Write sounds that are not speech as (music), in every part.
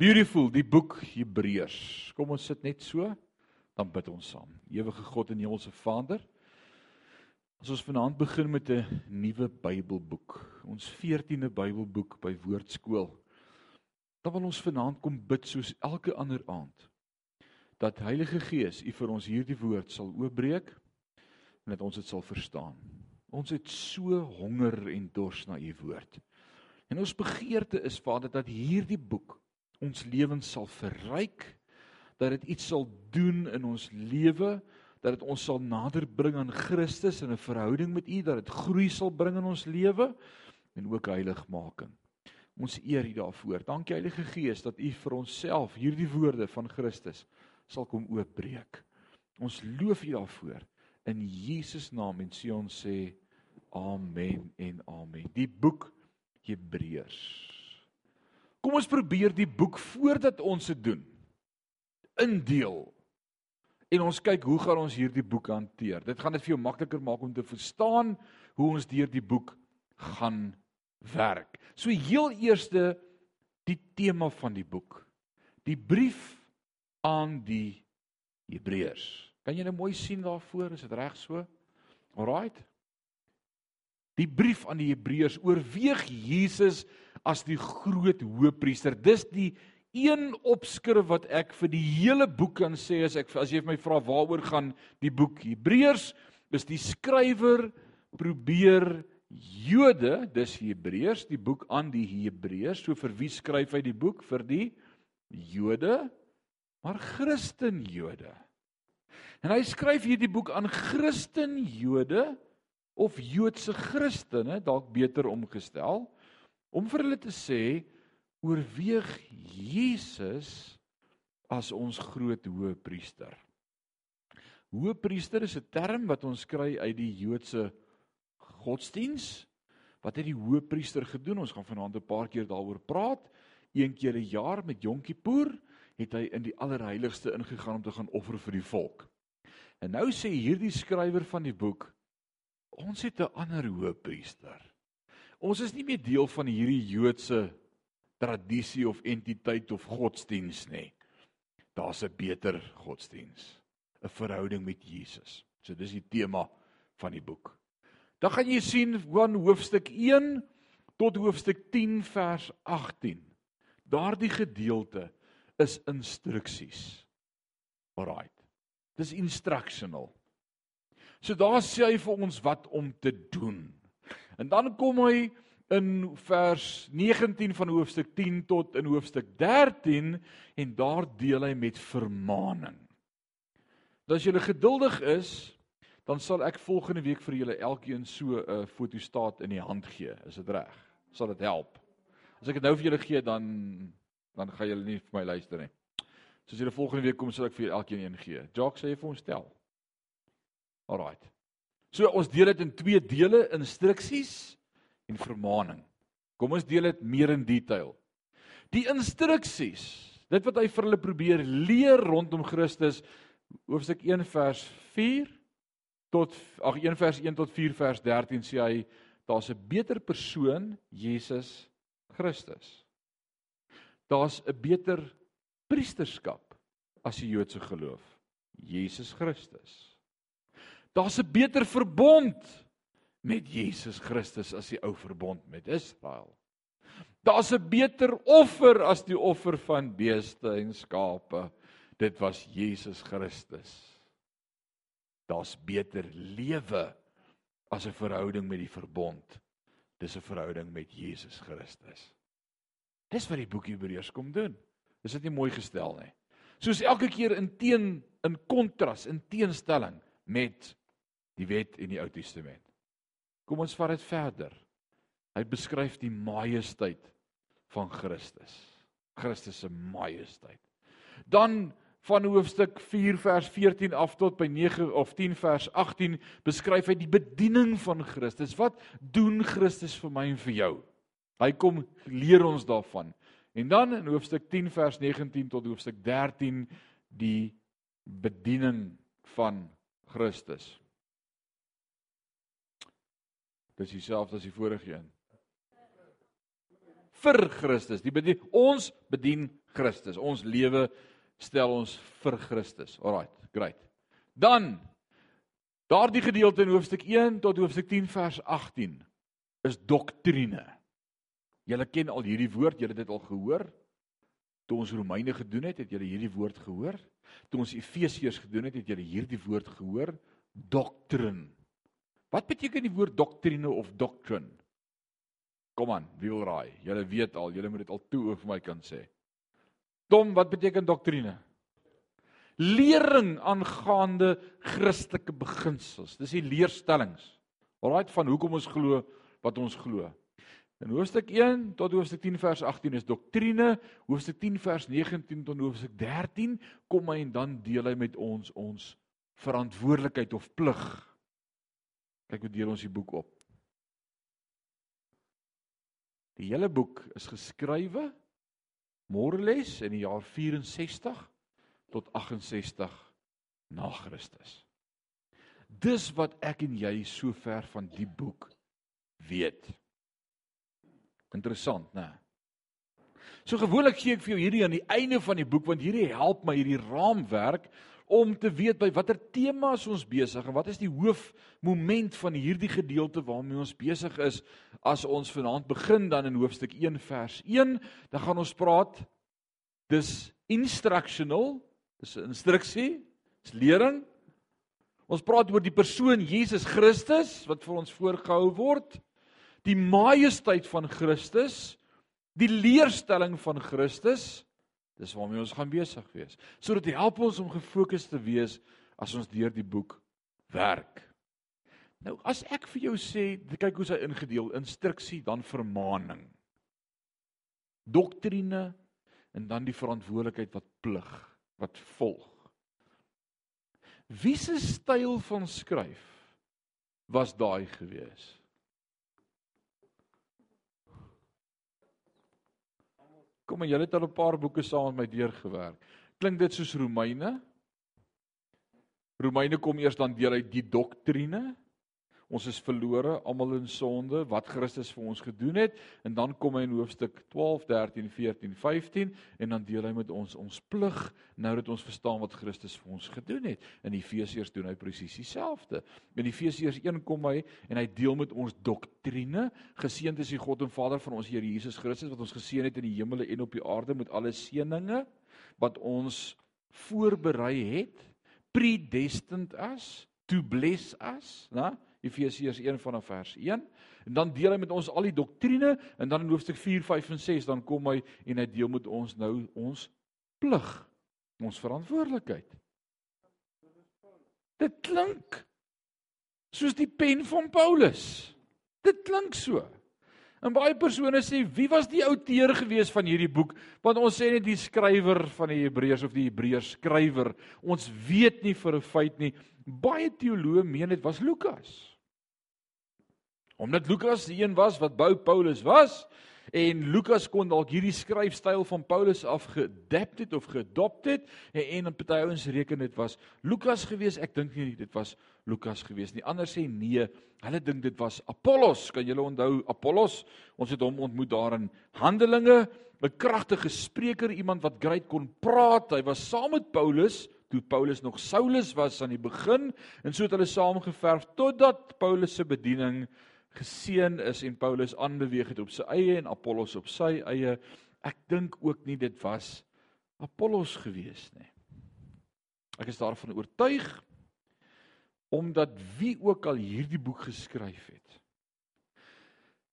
Beautiful, die boek Hebreërs. Kom ons sit net so, dan bid ons saam. Ewige God en Hemelse Vader, as ons vanaand begin met 'n nuwe Bybelboek, ons 14de Bybelboek by Woordskool, dan wil ons vanaand kom bid soos elke ander aand dat Heilige Gees U vir ons hierdie woord sal oopbreek en dat ons dit sal verstaan. Ons het so honger en dors na U woord. En ons begeerte is Vader dat hierdie boek ons lewens sal verryk, dat dit iets sal doen in ons lewe, dat dit ons sal nader bring aan Christus in 'n verhouding met U, dat dit groei sal bring in ons lewe en ook heiligmaking. Ons eer U daarvoor. Dankie Heilige Gees dat U vir onsself hierdie woorde van Christus sal kom oopbreek. Ons loof U daarvoor in Jesus naam en sê ons sê amen en amen. Die boek Hebreërs Kom ons probeer die boek voordat ons dit doen indeel. En ons kyk hoe gaan ons hierdie boek hanteer. Dit gaan dit vir jou makliker maak om te verstaan hoe ons deur die boek gaan werk. So heel eerste die tema van die boek. Die brief aan die Hebreërs. Kan jy nou mooi sien daarvoor? Is dit reg so? Alraight. Die brief aan die Hebreërs oorweeg Jesus as die groot hoëpriester. Dis die een opskrif wat ek vir die hele boek kan sê as ek as jy my vra waaroor gaan die boek Hebreërs, is die skrywer probeer Jode, dis Hebreërs, die boek aan die Hebreërs. So vir wie skryf hy die boek? Vir die Jode, maar Christen Jode. En hy skryf hierdie boek aan Christen Jode of Joodse Christene, dalk beter omgestel om vir hulle te sê oorweeg Jesus as ons groot hoëpriester. Hoëpriester is 'n term wat ons kry uit die Joodse godsdiens. Wat het die hoëpriester gedoen? Ons gaan vanaand 'n paar keer daaroor praat. Een keer 'n jaar met Yom Kippur het hy in die allerheiligste ingegaan om te gaan offer vir die volk. En nou sê hierdie skrywer van die boek ons het 'n ander hoëpriester. Ons is nie meer deel van hierdie Joodse tradisie of entiteit of godsdiens nie. Daar's 'n beter godsdiens, 'n verhouding met Jesus. So dis die tema van die boek. Dan gaan jy sien van hoofstuk 1 tot hoofstuk 10 vers 18. Daardie gedeelte is instruksies. Alraight. Dis instructional. So daar sê hy vir ons wat om te doen. En dan kom hy in vers 19 van hoofstuk 10 tot in hoofstuk 13 en daar deel hy met vermaaning. Dat as julle geduldig is, dan sal ek volgende week vir julle elkeen so 'n fotostaat in die hand gee. Is dit reg? Sal dit help? As ek dit nou vir julle gee dan dan gaan julle nie vir my luister nie. So as julle volgende week kom sal ek vir julle elkeen een gee. Jock sê vir ons stel. Alraight. So ons deel dit in twee dele, instruksies en vermaaning. Kom ons deel dit meer in detail. Die instruksies, dit wat hy vir hulle probeer leer rondom Christus, hoofstuk 1 vers 4 tot ag 1 vers 1 tot 4 vers 13 sê hy daar's 'n beter persoon, Jesus Christus. Daar's 'n beter priesterskap as die Joodse geloof, Jesus Christus. Daar's 'n beter verbond met Jesus Christus as die ou verbond met Israel. Daar's 'n beter offer as die offer van beeste en skape. Dit was Jesus Christus. Daar's beter lewe as 'n verhouding met die verbond. Dis 'n verhouding met Jesus Christus. Dis wat die boek Hebreërs kom doen. Is dit nie mooi gestel nie? Soos elke keer in teen in kontras, in teenstelling met die wet en die Ou Testament. Kom ons vat dit verder. Hy beskryf die majesteit van Christus. Christus se majesteit. Dan van hoofstuk 4 vers 14 af tot by 9 of 10 vers 18 beskryf hy die bediening van Christus. Wat doen Christus vir my en vir jou? Hy kom leer ons daarvan. En dan in hoofstuk 10 vers 19 tot hoofstuk 13 die bediening van Christus. Dis dieselfde as die vorige een. Vir Christus. Die bedien ons bedien Christus. Ons lewe stel ons vir Christus. Alraight, great. Dan daardie gedeelte in hoofstuk 1 tot hoofstuk 10 vers 18 is doktrine. Julle ken al hierdie woord, julle het dit al gehoor. Toe ons Romeine gedoen het, het julle hierdie woord gehoor. Toe ons Efesiërs gedoen het, het julle hierdie woord gehoor, doktrin. Wat beteken die woord doktrine of doctrine? Kom aan, wie wil raai? Julle weet al, julle moet dit al toe vir my kan sê. Tom, wat beteken doktrine? Lering aangaande Christelike beginsels. Dis die leerstellings. Alraai van hoekom ons glo wat ons glo. In hoofstuk 1 tot hoofstuk 10 vers 18 is doktrine, hoofstuk 10 vers 19 tot hoofstuk 13 kom hy en dan deel hy met ons ons verantwoordelikheid of plig. Kyk hoe deel ons die boek op. Die hele boek is geskrywe Moreles in die jaar 64 tot 68 na Christus. Dis wat ek en jy sover van die boek weet. Interessant, né? So gewoonlik gee ek vir jou hierdie aan die einde van die boek want hierdie help my hierdie raamwerk om te weet by watter temas ons besig en wat is die hoofmoment van hierdie gedeelte waarmee ons besig is as ons vanaand begin dan in hoofstuk 1 vers 1 dan gaan ons praat dis instructional dis 'n instruksie dis lering. Ons praat oor die persoon Jesus Christus wat vir ons voorgehou word die majesteit van Christus, die leerstelling van Christus, dis waarmee ons gaan besig wees. Sodat dit help ons om gefokus te wees as ons deur die boek werk. Nou as ek vir jou sê, kyk hoe hy ingedeel, instruksie dan vermaaning. Doktrine en dan die verantwoordelikheid wat plig wat volg. Wie se styl van skryf was daai geweest? Kom maar, julle het al 'n paar boeke saam met my deurgewerk. Klink dit soos Romeine? Romeine kom eers dan deel uit die doktrine. Ons is verlore, almal in sonde, wat Christus vir ons gedoen het, en dan kom hy in hoofstuk 12, 13, 14, 15 en dan deel hy met ons ons plig nou dat ons verstaan wat Christus vir ons gedoen het. In Efesiërs doen hy presies dieselfde. In Efesiërs 1 kom hy en hy deel met ons doktrine. Geseënd is die God en Vader van ons Here Jesus Christus wat ons geseën het in die hemele en op die aarde met alle seëninge wat ons voorberei het, predestined as to bless us, né? Efesiërs 1 vanaf vers 1. En dan deel hy met ons al die doktrine en dan in hoofstuk 4, 5 en 6 dan kom hy en hy deel met ons nou ons plig, ons verantwoordelikheid. Dit klink soos die pen van Paulus. Dit klink so. En baie persone sê wie was die outeur gewees van hierdie boek? Want ons sê net die skrywer van die Hebreërs of die Hebreërs skrywer. Ons weet nie vir 'n feit nie. Baie teoloë meen dit was Lukas. Omdat Lukas die een was wat bou Paulus was en Lukas kon dalk hierdie skryfstyl van Paulus afgedapt het of geadopt het en en party ouens reken dit was Lukas gewees. Ek dink nie dit was Lukas gewees nie. Ander sê nee, hulle dink dit was Apollos. Kan julle onthou Apollos? Ons het hom ontmoet daar in Handelinge, 'n kragtige spreker, iemand wat great kon praat. Hy was saam met Paulus toe Paulus nog Saulus was aan die begin en so het hulle saamgeverf totdat Paulus se bediening geseën is en Paulus aanbeweeg het op sy eie en Apollos op sy eie. Ek dink ook nie dit was Apollos gewees nie. Ek is daarvan oortuig omdat wie ook al hierdie boek geskryf het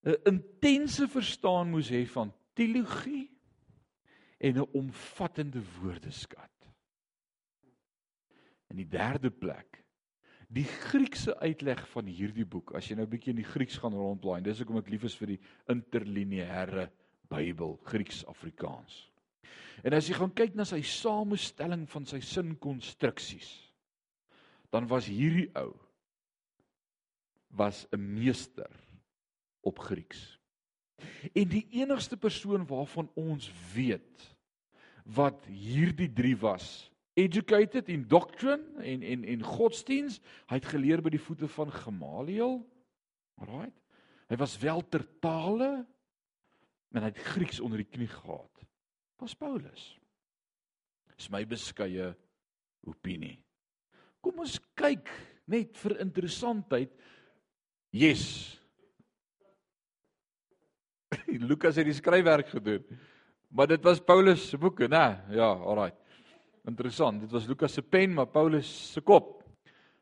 'n intense verstaan moes hê van teologie en 'n omvattende woordeskat. In die derde plek die Griekse uitleg van hierdie boek. As jy nou 'n bietjie in die Grieks gaan rondblaai, dis hoekom ek lief is vir die interlineêre Bybel, Grieks-Afrikaans. En as jy gaan kyk na sy samestelling van sy sinkonstruksies, dan was hierdie ou was 'n meester op Grieks. En die enigste persoon waarvan ons weet wat hierdie drie was educated in doctrine en en en godsdiens. Hy het geleer by die voete van Gamaliel. Alraait. Hy was wel ter tale en hy het Grieks onder die knie gehad. was Paulus. Dis my beskeie opinie. Kom ons kyk net vir interessantheid. Yes. (laughs) Lukas het die skryfwerk gedoen. Maar dit was Paulus se boeke, né? Ja, alraai. Interessant. Dit was Lukas se pen, maar Paulus se kop.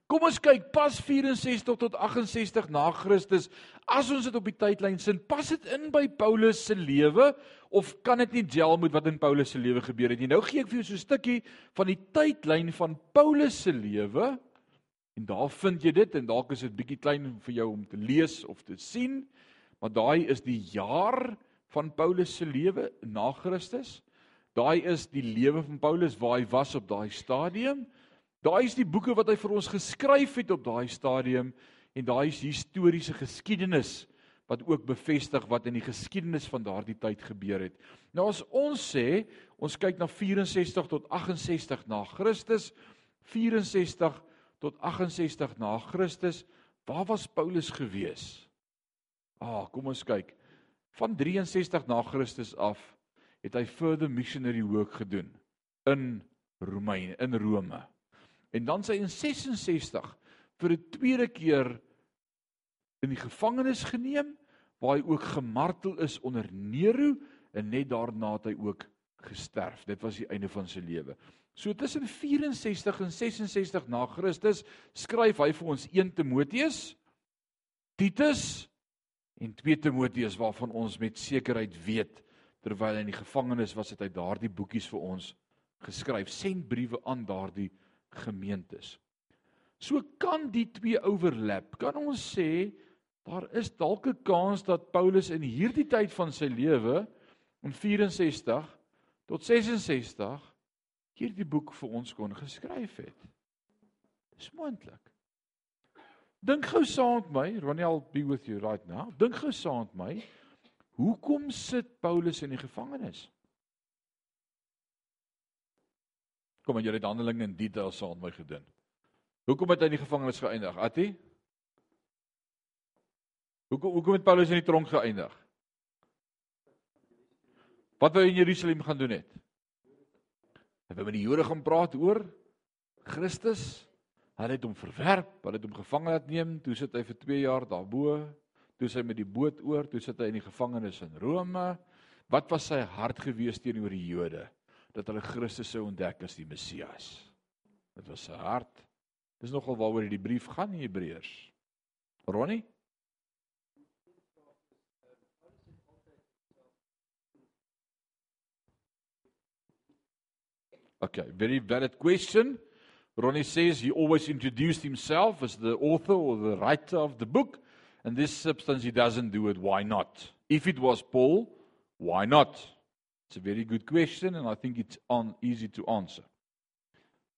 Kom ons kyk pas 64 tot 68 na Christus. As ons dit op die tydlyn sin, pas dit in by Paulus se lewe of kan dit nie gel met wat in Paulus se lewe gebeur het nie? Nou gee ek vir jou so 'n stukkie van die tydlyn van Paulus se lewe en daar vind jy dit en dalk is dit bietjie klein vir jou om te lees of te sien, maar daai is die jaar van Paulus se lewe na Christus. Daai is die lewe van Paulus waar hy was op daai stadium. Daai is die boeke wat hy vir ons geskryf het op daai stadium en daai is historiese geskiedenis wat ook bevestig wat in die geskiedenis van daardie tyd gebeur het. Nou as ons sê, ons kyk na 64 tot 68 na Christus, 64 tot 68 na Christus, waar was Paulus gewees? Ah, kom ons kyk. Van 63 na Christus af het hy further missionary work gedoen in Romeine, in Rome. En dan sy in 66 vir 'n tweede keer in die gevangenis geneem waar hy ook gemartel is onder Nero en net daarna het hy ook gesterf. Dit was die einde van sy lewe. So tussen 64 en 66 na Christus skryf hy vir ons 1 Timoteus, Titus en 2 Timoteus waarvan ons met sekerheid weet terwyl hy in die gevangenis was het hy daardie boekies vir ons geskryf, sendbriewe aan daardie gemeentes. So kan die twee overlap. Kan ons sê daar is dalk 'n kans dat Paulus in hierdie tyd van sy lewe in 64 tot 66 hierdie boek vir ons kon geskryf het. Dis moontlik. Dink gou saam met my, Ronnie I'll be with you right now. Dink gou saam met my. Hoekom sit Paulus in die gevangenis? Kom en jy het Handelinge in detail saam my gedoen. Hoekom het hy in die gevangenis geëindig? Attie? Hoekom hoekom het Paulus in die tronk geëindig? Wat wou hy in Jerusalem gaan doen het? Hy wou met die Jode gaan praat oor Christus. Hulle het hom verwerp, hulle het hom gevange laat neem, toe sit hy vir 2 jaar daarbo. Toe sy met die boot oor, toe sit hy in die gevangenis in Rome. Wat was sy hart gewees teenoor die Jode? dat hulle Christus sou ontdek as die Messias. Dit was sy hart. Dis nogal waaroor die brief gaan in Hebreërs. Ronnie? Okay, very valid question. Ronnie says he always introduced himself as the author or the writer of the book, and this substance he doesn't do it. Why not? If it was Paul, why not? It's a very good question and I think it's on easy to answer.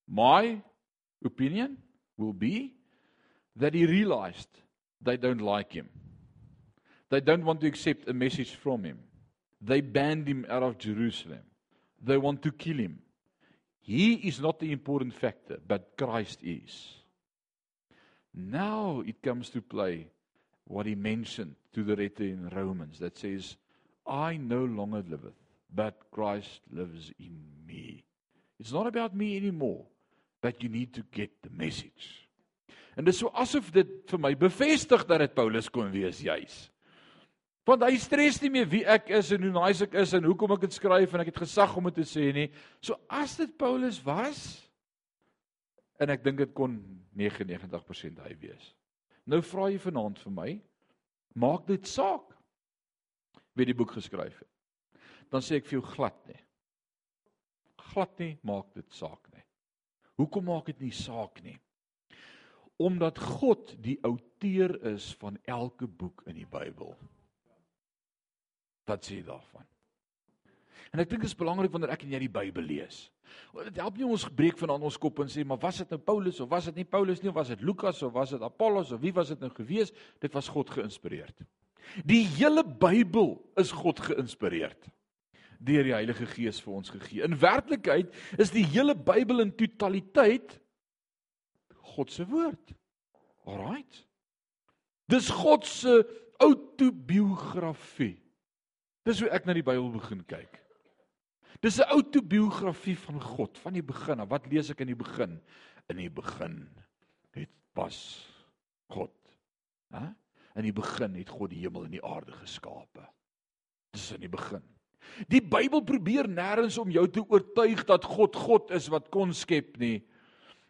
My opinion will be that he realized they don't like him. They don't want to accept a message from him. They banned him out of Jerusalem. They want to kill him. He is not the important factor, but Christ is. Now it comes to play what he mentioned to the letter in Romans that says, I no longer liveth, but Christ lives in me. It's not about me anymore, but you need to get the message. En dis so asof dit vir my bevestig dat dit Paulus kon wees juis. Want hy stres nie meer wie ek is en hoe nice ek is en hoekom ek dit skryf en ek het gesag om dit te sê nie. So as dit Paulus was en ek dink dit kon 99% hy wees. Nou vra jy vanaand vir my, maak dit saak wie die boek geskryf het dan sê ek vir jou glad nie. Glad nie maak dit saak nie. Hoekom maak dit nie saak nie? Omdat God die outeur is van elke boek in die Bybel. Wat sê jy daarvan? En ek dink dit is belangrik wanneer ek en jy die Bybel lees. Dit help nie ons gebreek van aan ons kop en sê maar was dit nou Paulus of was dit nie Paulus nie of was dit Lukas of was dit Apollos of wie was dit nou gewees? Dit was God geïnspireerd. Die hele Bybel is God geïnspireerd deur die Heilige Gees vir ons gegee. In werklikheid is die hele Bybel in totaliteit God se woord. Alraight. Dis God se autobiografie. Dis hoe ek na die Bybel begin kyk. Dis 'n outobiografie van God van die begin af. Wat lees ek in die begin? In die begin het was God. Hæ? In die begin het God die hemel en die aarde geskape. Dis in die begin. Die Bybel probeer nêrens om jou te oortuig dat God God is wat kon skep nie.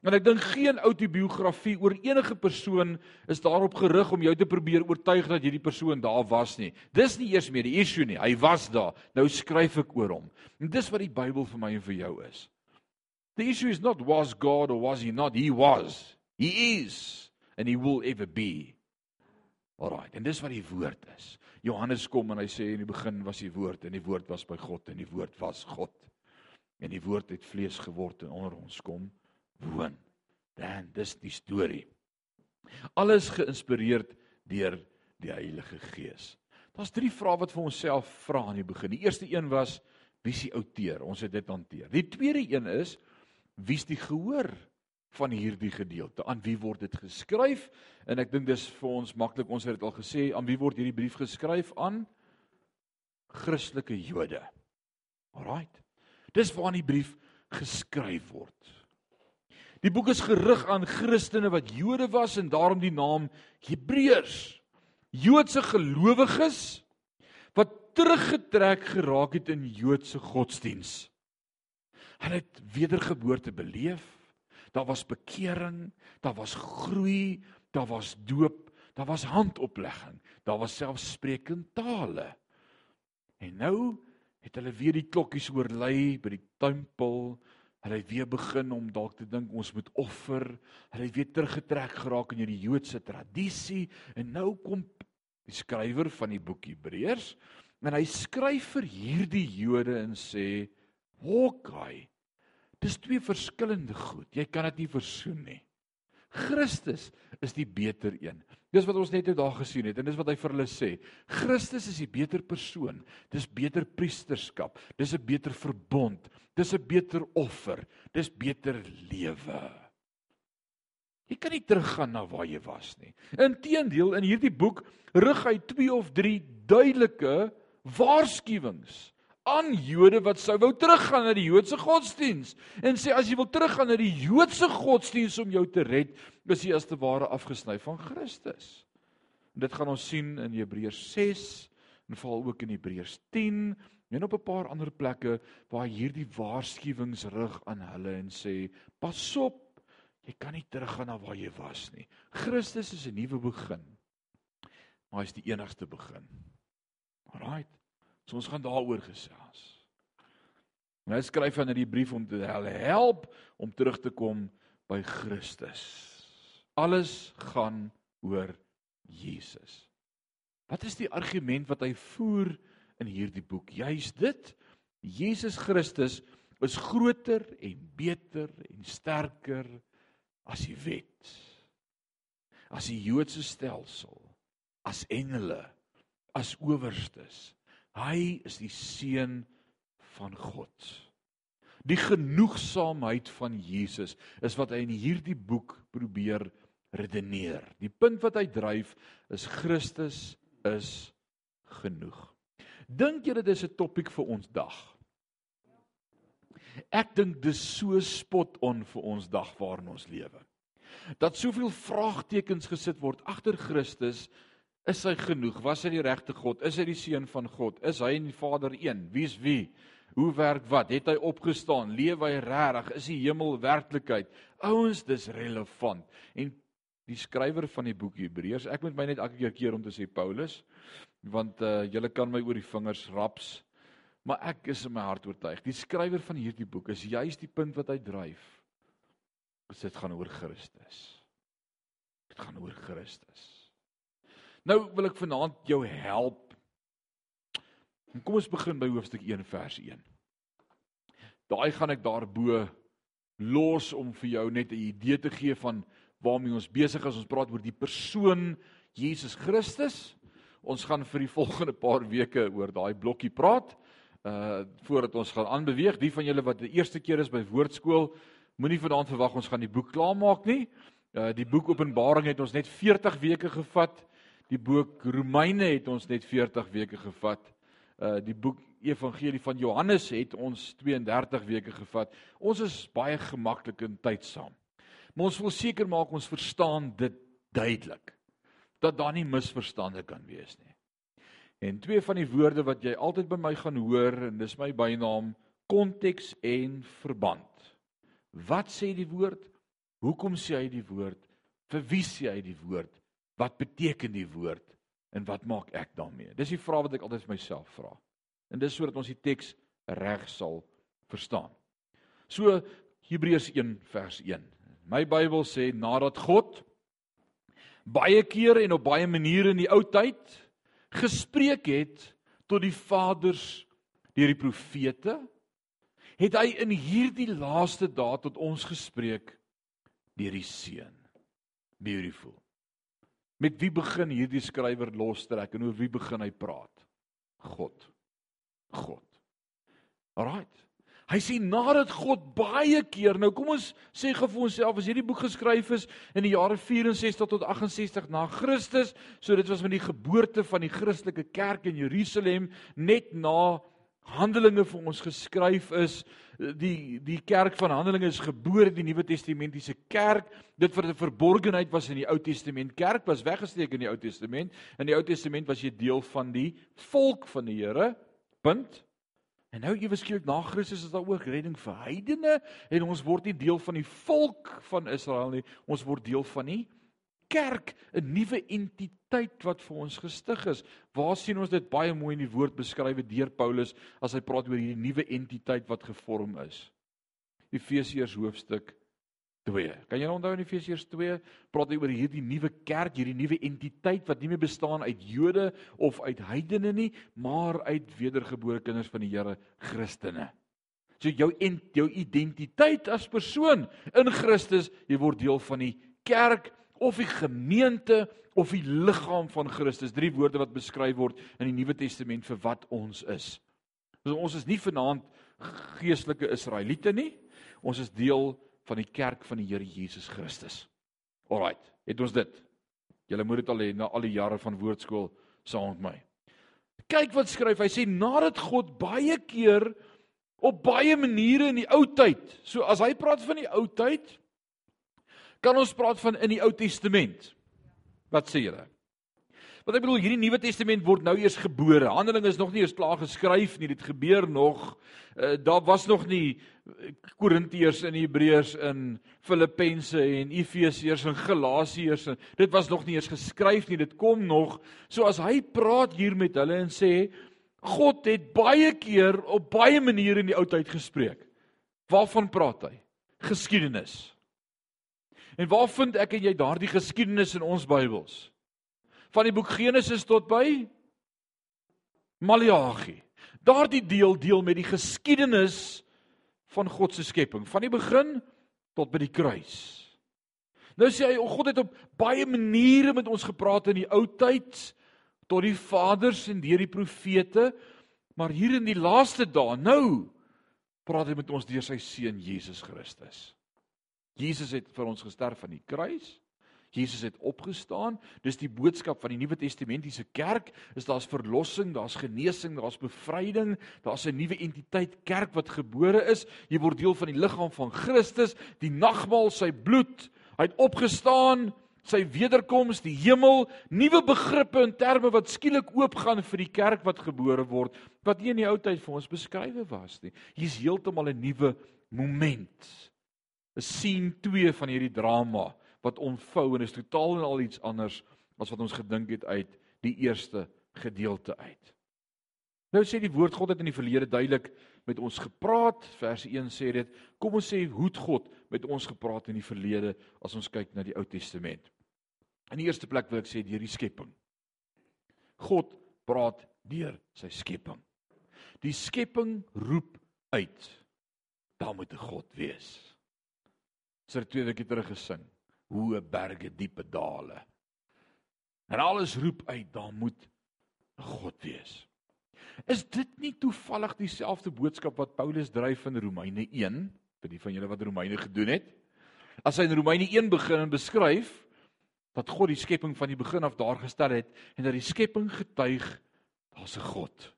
En ek dink geen outobiografie oor enige persoon is daarop gerig om jou te probeer oortuig dat hierdie persoon daar was nie. Dis nie eers meer die issue nie. Hy was daar. Nou skryf ek oor hom. En dis wat die Bybel vir my en vir jou is. The issue is not was God or was he not. He was. He is and he will ever be. Alraai. En dis wat die woord is. Johannes kom en hy sê in die begin was die woord en die woord was by God en die woord was God. En die woord het vlees geword en onder ons kom woon. Dan dis die storie. Alles geïnspireerd deur die Heilige Gees. Daar's drie vrae wat vir onsself vra aan die begin. Die eerste een was wie is die outeur? Ons het dit hanteer. Die tweede een is wie's die gehoor van hierdie gedeelte? Aan wie word dit geskryf? En ek dink dis vir ons maklik, ons het dit al gesê, aan wie word hierdie brief geskryf? Aan Christelike Jode. Alraight. Dis waarna die brief geskryf word. Die boek is gerig aan Christene wat Jode was en daarom die naam Hebreërs. Joodse gelowiges wat teruggetrek geraak het in Joodse godsdiens. Hulle het wedergeboorte beleef. Daar was bekering, daar was groei, daar was doop, daar was handoplegging, daar was selfs sprekende tale. En nou het hulle weer die klokkies oorlei by die tempel Hulle het weer begin om dalk te dink ons moet offer. Hulle het weer teruggetrek geraak in hierdie Joodse tradisie en nou kom die skrywer van die boek Hebreërs en hy skryf vir hierdie Jode en sê: "Hokkai, dis twee verskillende goed. Jy kan dit nie versoen nie. Christus is die beter een. Dis wat ons net nou daar gesien het en dis wat hy vir hulle sê. Christus is die beter persoon. Dis beter priesterskap. Dis 'n beter verbond. Dis 'n beter offer. Dis beter lewe. Jy kan nie teruggaan na waar jy was nie. Inteendeel, in hierdie boek rig hy 2 of 3 duidelike waarskuwings aan Jode wat sou wou teruggaan na die Joodse godsdiens en sê as jy wil teruggaan na die Joodse godsdiens om jou te red, is jy as te ware afgesny van Christus. En dit gaan ons sien in Hebreërs 6 en veral ook in Hebreërs 10 en op 'n paar ander plekke waar hierdie waarskuwings rig aan hulle en sê pas op, jy kan nie teruggaan na waar jy was nie. Christus is 'n nuwe begin. Maar is die enigste begin. Alraight. So ons gaan daaroor gesels. En hy skryf aan hierdie brief om te help om terug te kom by Christus. Alles gaan oor Jesus. Wat is die argument wat hy voer in hierdie boek? Juis dit. Jesus Christus is groter en beter en sterker as die wet. As die Joodse stelsel, as engele, as owerstes Hy is die seun van God. Die genoegsaamheid van Jesus is wat hy in hierdie boek probeer redeneer. Die punt wat hy dryf is Christus is genoeg. Dink julle dis 'n topik vir ons dag? Ek dink dis so spot on vir ons dag waarin ons lewe. Dat soveel vraagtekens gesit word agter Christus Is hy genoeg? Was hy die regte God? Is hy die seun van God? Is hy en die Vader een? Wie's wie? Hoe werk wat? Het hy opgestaan? Leef hy regtig? Is die hemel werklikheid? Ouens, dis relevant. En die skrywer van die boek Hebreërs, ek moet my net elke keer keer om te sê Paulus, want uh julle kan my oor die vingers raps, maar ek is in my hart oortuig. Die skrywer van hierdie boek is juis die punt wat hy dryf. Dit gaan oor Christus. Dit gaan oor Christus. Nou wil ek vanaand jou help. En kom ons begin by hoofstuk 1 vers 1. Daai gaan ek daarbo los om vir jou net 'n idee te gee van waarmee ons besig is. Ons praat oor die persoon Jesus Christus. Ons gaan vir die (laughs) volgende paar weke oor daai blokkie praat. Uh voordat ons gaan aanbeweeg, die van julle wat die eerste keer is by woordskool, moenie vanaand verwag ons gaan die boek klaarmaak nie. Uh die boek Openbaring het ons net 40 weke gevat. Die boek Romeine het ons net 40 weke gevat. Uh die boek evangelie van Johannes het ons 32 weke gevat. Ons is baie gemaklik in tyd saam. Maar ons wil seker maak ons verstaan dit duidelik dat daar nie misverstande kan wees nie. En twee van die woorde wat jy altyd by my gaan hoor en dis my bynaam konteks en verband. Wat sê die woord? Hoekom sê hy die woord? Vir wie sê hy die woord? Wat beteken die woord? En wat maak ek daarmee? Dis die vraag wat ek altyd vir myself vra. En dis sodat ons die teks reg sal verstaan. So Hebreërs 1 vers 1. My Bybel sê nadat God baie kere en op baie maniere in die ou tyd gespreek het tot die vaders deur die profete, het hy in hierdie laaste dae tot ons gespreek deur die seun. Beautiful. Met wie begin hierdie skrywer lostrek en oor wie begin hy praat? God. God. Alraight. Hy sê nadat God baie keer, nou kom ons sê gou vir onsself as hierdie boek geskryf is in die jare 64 tot 68 na Christus, so dit was met die geboorte van die Christelike kerk in Jerusalem net na Handelinge vir ons geskryf is die die kerk van Handelinge is gebore die Nuwe Testamentiese kerk. Dit vir 'n verborgenheid was in die Ou Testament kerk was weggesteek in die Ou Testament. In die Ou Testament was jy deel van die volk van die Here punt En nou ewe skielik na Christus is daar ook redding vir heidene en ons word nie deel van die volk van Israel nie, ons word deel van die kerk, 'n nuwe entiteit wat vir ons gestig is. Waar sien ons dit baie mooi in die woord beskryf deur Paulus as hy praat oor hierdie nuwe entiteit wat gevorm is. Efesiërs hoofstuk 2. Kan jy onthou in Efesiërs 2 praat hy oor hierdie nuwe kerk, hierdie nuwe entiteit wat nie meer bestaan uit Jode of uit heidene nie, maar uit wedergebore kinders van die Here, Christene. So jou ent, jou identiteit as persoon in Christus, jy word deel van die kerk of die gemeente of die liggaam van Christus. Drie woorde wat beskryf word in die Nuwe Testament vir wat ons is. So ons is nie vanaand geestelike Israeliete nie. Ons is deel van die kerk van die Here Jesus Christus. Alraight, het ons dit. Julle moet dit al hê na al die jare van woordskool saam met my. Kyk wat skryf hy sê nadat God baie keer op baie maniere in die ou tyd. So as hy praat van die ou tyd, kan ons praat van in die Ou Testament. Wat sê julle? Wat ek bedoel, hierdie Nuwe Testament word nou eers gebore. Handelinge is nog nie eens klaar geskryf nie. Dit gebeur nog. Uh, daar was nog nie eh, Korintiërs en Hebreërs in Filippense en Efesiërs en Galasiërs en dit was nog nie eens geskryf nie. Dit kom nog. So as hy praat hier met hulle en sê God het baie keer op baie maniere in die ou tyd gespreek. Waarvan praat hy? Geskiedenis. En waar vind ek en jy daardie geskiedenis in ons Bybels? Van die boek Genesis tot by Maleagi. Daardie deel deel met die geskiedenis van God se skepping, van die begin tot by die kruis. Nou sê hy, o God het op baie maniere met ons gepraat in die ou tyd tot die vaders en deur die profete, maar hier in die laaste dae, nou praat hy met ons deur sy seun Jesus Christus. Jesus het vir ons gesterf aan die kruis. Jesus het opgestaan. Dis die boodskap van die Nuwe Testamentiese kerk. Is daar's verlossing, daar's genesing, daar's bevryding, daar's 'n nuwe entiteit kerk wat gebore is. Jy word deel van die liggaam van Christus, die nagmaal, sy bloed. Hy het opgestaan, sy wederkoms, die hemel, nuwe begrippe en terme wat skielik oopgaan vir die kerk wat gebore word, wat nie in die ou tyd vir ons beskrywe was nie. Hier's heeltemal 'n nuwe moment. 'n Sien 2 van hierdie drama wat ontvou en is totaal en al iets anders as wat ons gedink het uit die eerste gedeelte uit. Nou sê die woord God het in die verlede duidelik met ons gepraat. Vers 1 sê dit, kom ons sê hoe het God met ons gepraat in die verlede as ons kyk na die Ou Testament. In die eerste plek wil ek sê deur die skepping. God praat deur sy skepping. Die skepping roep uit. Daar moet 'n God wees. Sy het twee weke terug gesing hoë berge, diepe dale. En alles roep uit, daar moet God wees. Is dit nie toevallig dieselfde boodskap wat Paulus dryf in Romeine 1 vir die van julle wat Romeine gedoen het? As hy in Romeine 1 begin en beskryf dat God die skepping van die begin af daar gestel het en dat die skepping getuig daar's 'n God.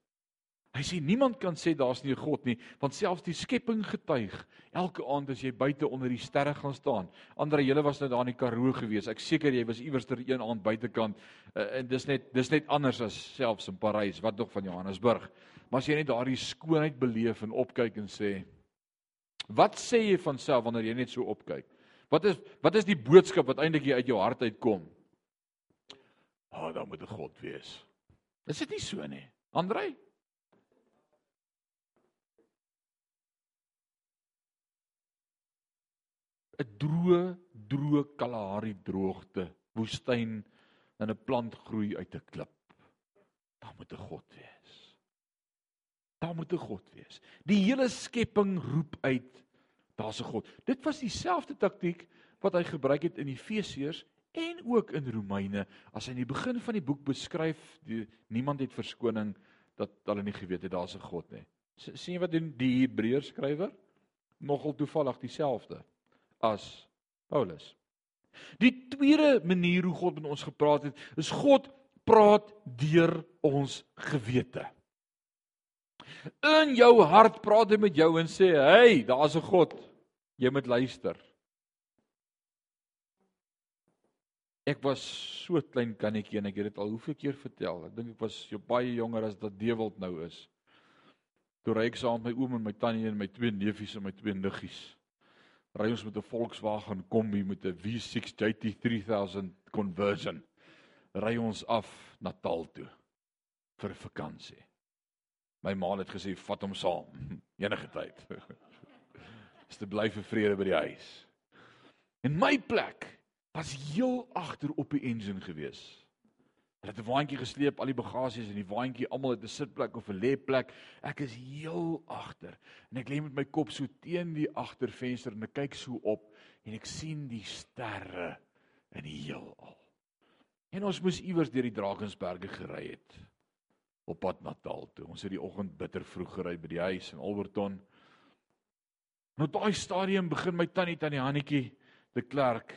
Hy sê niemand kan sê daar's nie 'n God nie, want selfs die skepping getuig. Elke aand as jy buite onder die sterre gaan staan. Andre, julle was nou daar in die Karoo gewees. Ek seker jy was iewers ter een aand buitekant uh, en dis net dis net anders as selfs in Parys, wat nog van Johannesburg. Maar as jy net daardie skoonheid beleef en opkyk en sê Wat sê jy van self wanneer jy net so opkyk? Wat is wat is die boodskap wat eintlik uit jou hart uitkom? Ah, oh, dan moet 'n God wees. Is dit nie so nie? Andrei? 'n droë, droë Kalahari droogte, woestyn en 'n plant groei uit 'n klip. Daar moet 'n God wees. Daar moet 'n God wees. Die hele skepping roep uit, daar's 'n God. Dit was dieselfde taktiek wat hy gebruik het in Efesiërs en ook in Romeine as hy in die begin van die boek beskryf die, niemand het verskoning dat hulle nie geweet het daar's 'n God nie. sien jy wat doen die Hebreërs skrywer? Nogal toevallig dieselfde as Paulus. Die tweede manier hoe God met ons gepraat het, is God praat deur ons gewete. In jou hart praat hy met jou en sê, "Hey, daar's 'n God. Jy moet luister." Ek was so klein kannetjie en ek het dit al hoeveel keer vertel. Ek dink ek was so baie jonger as wat Dewald nou is. Toe ry ek saam met my oom en my tannie en my twee neefies en my twee niggies ry ons met 'n Volkswagen Kombi met 'n V6 GT3000 conversion. Ry ons af Natal toe vir vakansie. My ma het gesê vat hom saam (laughs) enige tyd. (laughs) Is te bly vir vrede by die huis. En my plek was heel agter op die engine gewees. Hulle het 'n waantjie gesleep, al die bagasies in die waantjie, almal het 'n sitplek of 'n lêplek. Ek is heel agter en ek lê met my kop so teen die agtervenster en ek kyk so op en ek sien die sterre in die heelal. En ons moes iewers deur die Drakensberge gery het op pad Natal toe. Ons het die oggend bitter vroeg gery by die huis in Alberton. En op daai stadium begin my tannie tannie Hannetjie de Klerk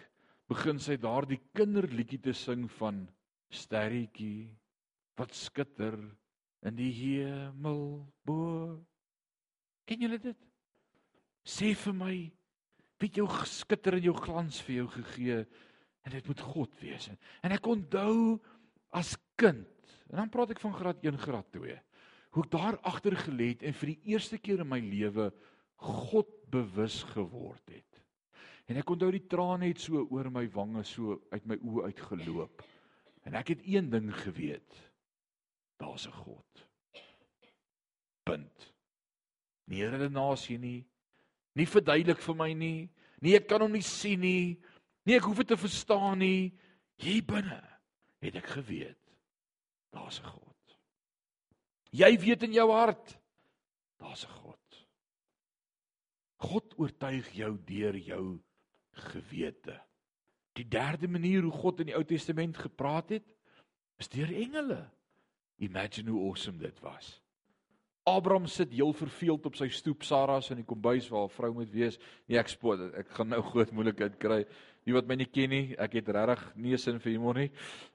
begin sy daardie kinderliedjie te sing van sterretjie wat skitter in die hemel bo. Ken julle dit? Sê vir my, wie jou skitter en jou glans vir jou gegee en dit moet God wees. En ek onthou as kind, en dan praat ek van graad 1, graad 2, hoe ek daar agter gelê het en vir die eerste keer in my lewe God bewus geword het. En ek onthou die trane het so oor my wange so uit my oë uitgeloop. En ek het een ding geweet. Daar's 'n God. Punt. Nie redenasie nie. Nie verduidelik vir my nie. Nee, ek kan hom nie sien nie. Nee, ek hoef dit te verstaan nie. Hier binne het ek geweet. Daar's 'n God. Jy weet in jou hart daar's 'n God. God oortuig jou deur jou gewete. Die derde manier hoe God in die Ou Testament gepraat het, is deur engele. Imagine hoe awesome dit was. Abraham sit heel verveeld op sy stoep, Sara is in die kombuis waar 'n vrou moet wees. Nee, ek spoot, ek gaan nou groot moeilikheid kry. Die wat my nie ken nie, ek het regtig nie sin vir humor nie.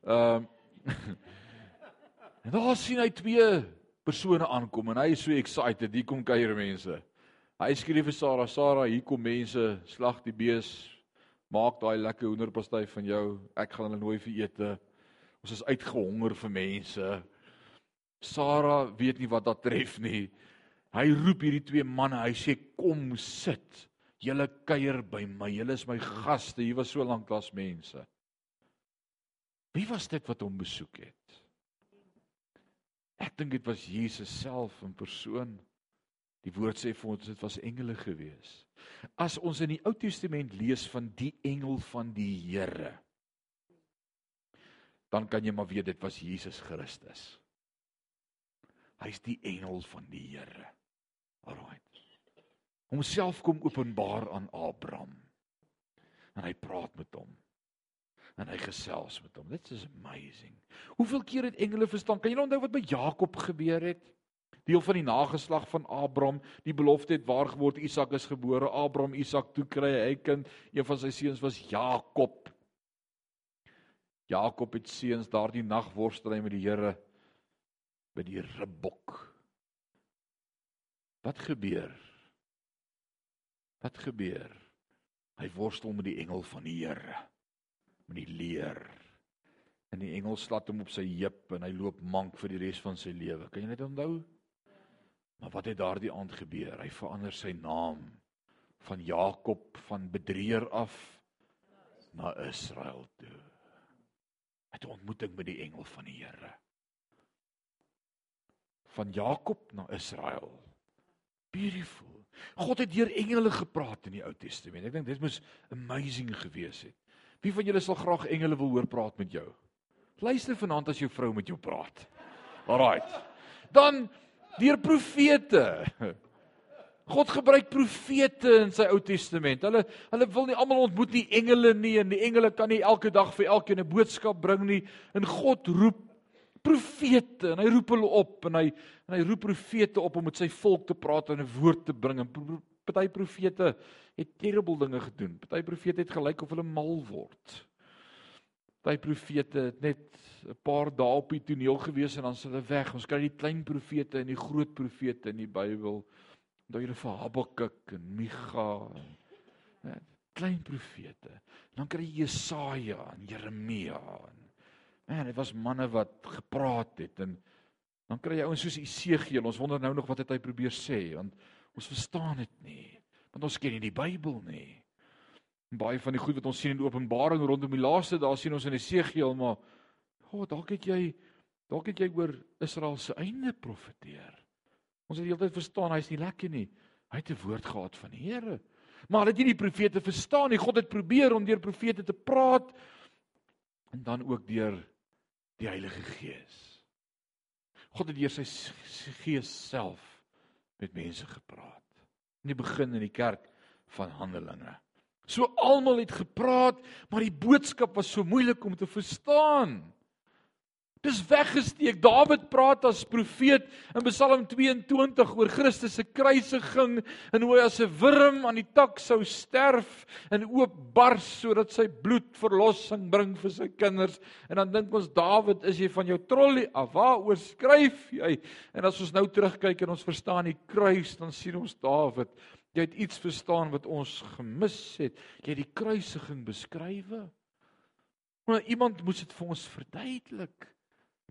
Ehm um, (laughs) En daar sien hy twee persone aankom en hy is so excited, hier kom kuier mense. Hy skree vir Sara, Sara, hier kom mense, slag die bees, maak daai lekker hoenderpastei van jou. Ek gaan hulle nooi vir ete. Ons is uitgehonger vir mense. Sara weet nie wat dat tref nie. Hy roep hierdie twee manne. Hy sê kom sit. Julle kuier by my. Julle is my gaste. Hier was so lank as mense. Wie was dit wat hom besoek het? Ek dink dit was Jesus self in persoon. Die woord sê vir ons dit was engele geweest. As ons in die Ou Testament lees van die engel van die Here, dan kan jy maar weet dit was Jesus Christus. Hy's die engel van die Here. Alraai. Homself kom openbaar aan Abraham. En hy praat met hom. En hy gesels met hom. Dit is amazing. Hoeveel keer het engele verstaan? Kan jy onthou wat by Jakob gebeur het? Deel van die nageslag van Abraham. Die belofte het waar geword. Isak is gebore. Abraham Isak toe kry hy kind. Een van sy seuns was Jakob. Jakob het seuns daardie nag worstel hy met die Here by die ribbok. Wat gebeur? Wat gebeur? Hy worstel met die engel van die Here met die leer. En die engel slat hom op sy heup en hy loop mank vir die res van sy lewe. Kan jy dit onthou? Maar wat het daardie aand gebeur? Hy verander sy naam van Jakob van bedrieër af na Israel toe. Hy het 'n ontmoeting met die engel van die Here. Van Jakob na Israel. Beautiful. God het deur engele gepraat in die Ou Testament. Ek dink dit moes amazing gewees het. Wie van julle sal graag engele wil hoor praat met jou? Luister vanaand as jou vrou met jou praat. Alraight. Dan deur profete. God gebruik profete in sy Ou Testament. Hulle hulle wil nie almal ontmoet nie engele nie en die engele kan nie elke dag vir elkeen 'n boodskap bring nie. En God roep profete en hy roep hulle op en hy en hy roep profete op om met sy volk te praat en 'n woord te bring. En party profete het terrible dinge gedoen. Party profete het gelyk of hulle mal word. Party profete het net 'n paar dae op die toneel gewees en dan s hulle weg. Ons kry die klein profete en die groot profete in die Bybel. Onthou julle vir Habakuk en Micha en ja, klein profete. Dan kry jy Jesaja en Jeremia en man, dit was manne wat gepraat het en dan kry jy ouens soos Esegiel. Ons wonder nou nog wat het hy probeer sê want ons verstaan dit nie want ons ken nie die Bybel nie. Baie van die goed wat ons sien in Openbaring rondom die laaste daar sien ons in Esegiel maar o, oh, dalk het jy dalk het jy oor Israel se einde profeteer. Ons het heeltyd verstaan hy's nie lekker nie. Hy het 'n woord gehad van die Here. Maar hulle het nie die profete verstaan nie. God het probeer om deur profete te praat en dan ook deur die Heilige Gees. God het deur sy Gees self met mense gepraat in die begin in die kerk van Handelinge. So almal het gepraat, maar die boodskap was so moeilik om te verstaan. Dis weggesteek. Dawid praat as profeet in Psalm 22 oor Christus se kruisiging en hoe hy as 'n wurm aan die tak sou sterf en oopbars sodat sy bloed verlossing bring vir sy kinders. En dan dink ons Dawid, is jy van jou trollie af? Waaroor skryf jy? En as ons nou terugkyk en ons verstaan die kruis, dan sien ons Dawid, jy het iets verstaan wat ons gemis het. Jy het die kruisiging beskrywe. Maar iemand moes dit vir ons verduidelik.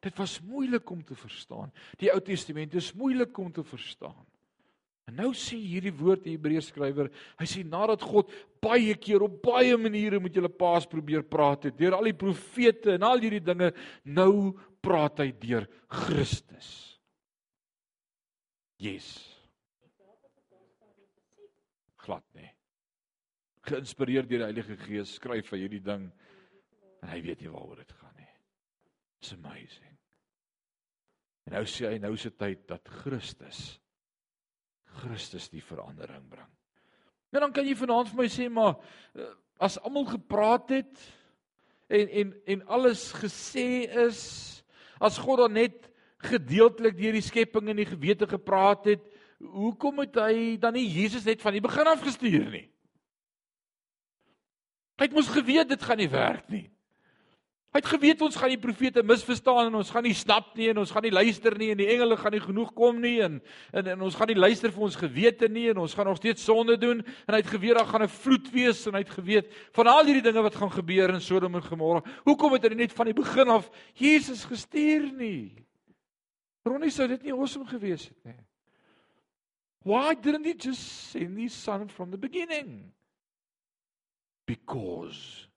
Dit was moeilik om te verstaan. Die Ou Testament is moeilik om te verstaan. En nou sê hierdie woord die Hebreërs skrywer, hy sê nadat God baie keer op baie maniere met julle paas probeer praat het, deur al die profete en al hierdie dinge, nou praat hy deur Christus. Yes. Glad nie. Geïnspireer deur die Heilige Gees skryf hy hierdie ding en hy weet nie waaroor dit gaan nie. It's amazing. En nou sê hy nou is dit tyd dat Christus Christus die verandering bring. En dan kan jy vanaand vir my sê maar eh, as almal gepraat het en en en alles gesê is as God dan net gedeeltelik deur die skepping en die gewete gepraat het, hoekom het hy dan nie Jesus net van die begin af gestuur nie? Hy het mos geweet dit gaan nie werk nie. Hy het geweet ons gaan die profete misverstaan en ons gaan nie snap nie en ons gaan nie luister nie en die engele gaan nie genoeg kom nie en en, en ons gaan nie luister vir ons gewete nie en ons gaan nog steeds sonde doen en hy het geweet daar gaan 'n vloed wees en hy het geweet van al hierdie dinge wat gaan gebeur in Sodom en Gomorra. Hoekom het hy net van die begin af Jesus gestuur nie? Ronnie sou dit nie awesome gewees het nie. Why didn't he just send his son from the beginning? Because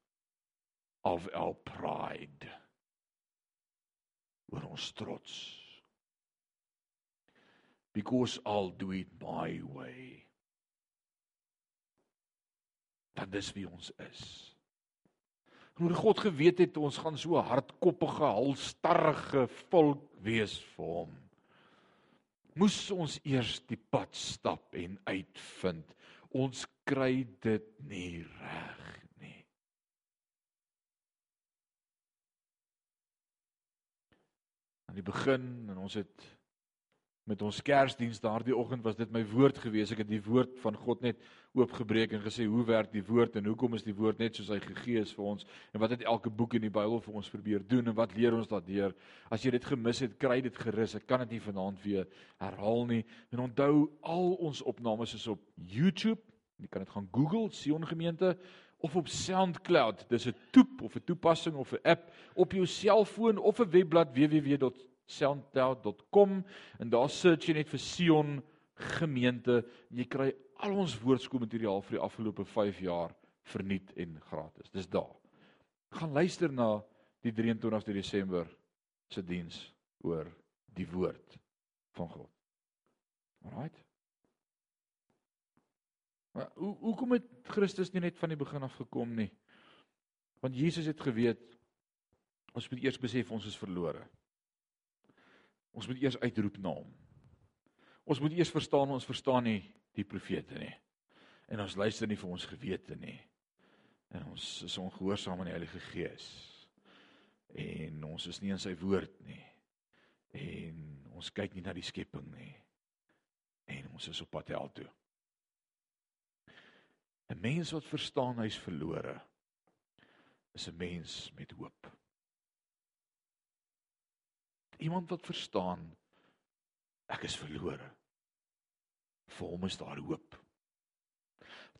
of our pride. Oor ons trots. Because I'll do it my way. Dan dis wie ons is. Hoe God geweet het ons gaan so hardkoppige halstarrige volk wees vir hom. Moes ons eers die pad stap en uitvind ons kry dit nie reg aan die begin en ons het met ons Kersdiens daardie oggend was dit my woord gewees. Ek het die woord van God net oopgebreek en gesê hoe werk die woord en hoekom is die woord net soos hy gegee is vir ons en wat het elke boek in die Bybel vir ons probeer doen en wat leer ons daardeur? As jy dit gemis het, kry dit gerus. Ek kan dit nie vanaand weer herhaal nie. En onthou al ons opnames is op YouTube. Jy kan dit gaan Google Sion Gemeente of op SoundCloud. Dis 'n toep of 'n toepassing of 'n app op jou selfoon of 'n webblad www soundcloud.com en daar search jy net vir Sion gemeente en jy kry al ons woordskoolmateriaal vir die afgelope 5 jaar verniet en gratis. Dis daar. Gaan luister na die 23 Desember se diens oor die woord van God. Alraight. Maar hoe hoekom het Christus nie net van die begin af gekom nie? Want Jesus het geweet ons moet eers besef ons is verlore. Ons moet eers uitroep na hom. Ons moet eers verstaan ons verstaan nie die profete nie. En ons luister nie vir ons gewete nie. En ons is ongehoorsaam aan die Heilige Gees. En ons is nie in sy woord nie. En ons kyk nie na die skepping nie. En ons is op pad hel toe. 'n Mens wat verstaan hy's verlore is 'n mens met hoop. Iemand wat verstaan ek is verlore. Vir hom is daar hoop.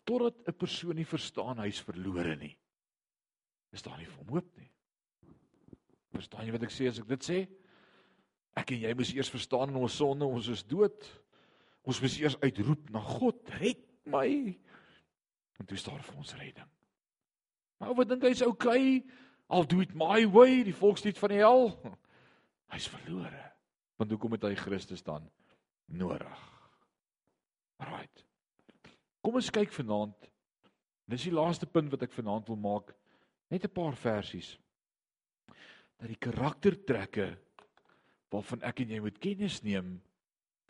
Totdat 'n persoon nie verstaan hy's verlore nie, is daar nie vir hom hoop nie. Verstaan jy wat ek sê as ek dit sê? Ek en jy moet eers verstaan ons sonde, ons is dood. Ons moet eers uitroep na God, red my. En toe staar vir ons redding. Maar wat dink hy's okay? Al do it my way, die volkslied van die hel. Hy's verlore. Want hoekom het hy Christus dan nodig? Right. Kom ons kyk vanaand. Dis die laaste punt wat ek vanaand wil maak. Net 'n paar versies. Dat die karaktertrekke waarvan ek en jy moet kennis neem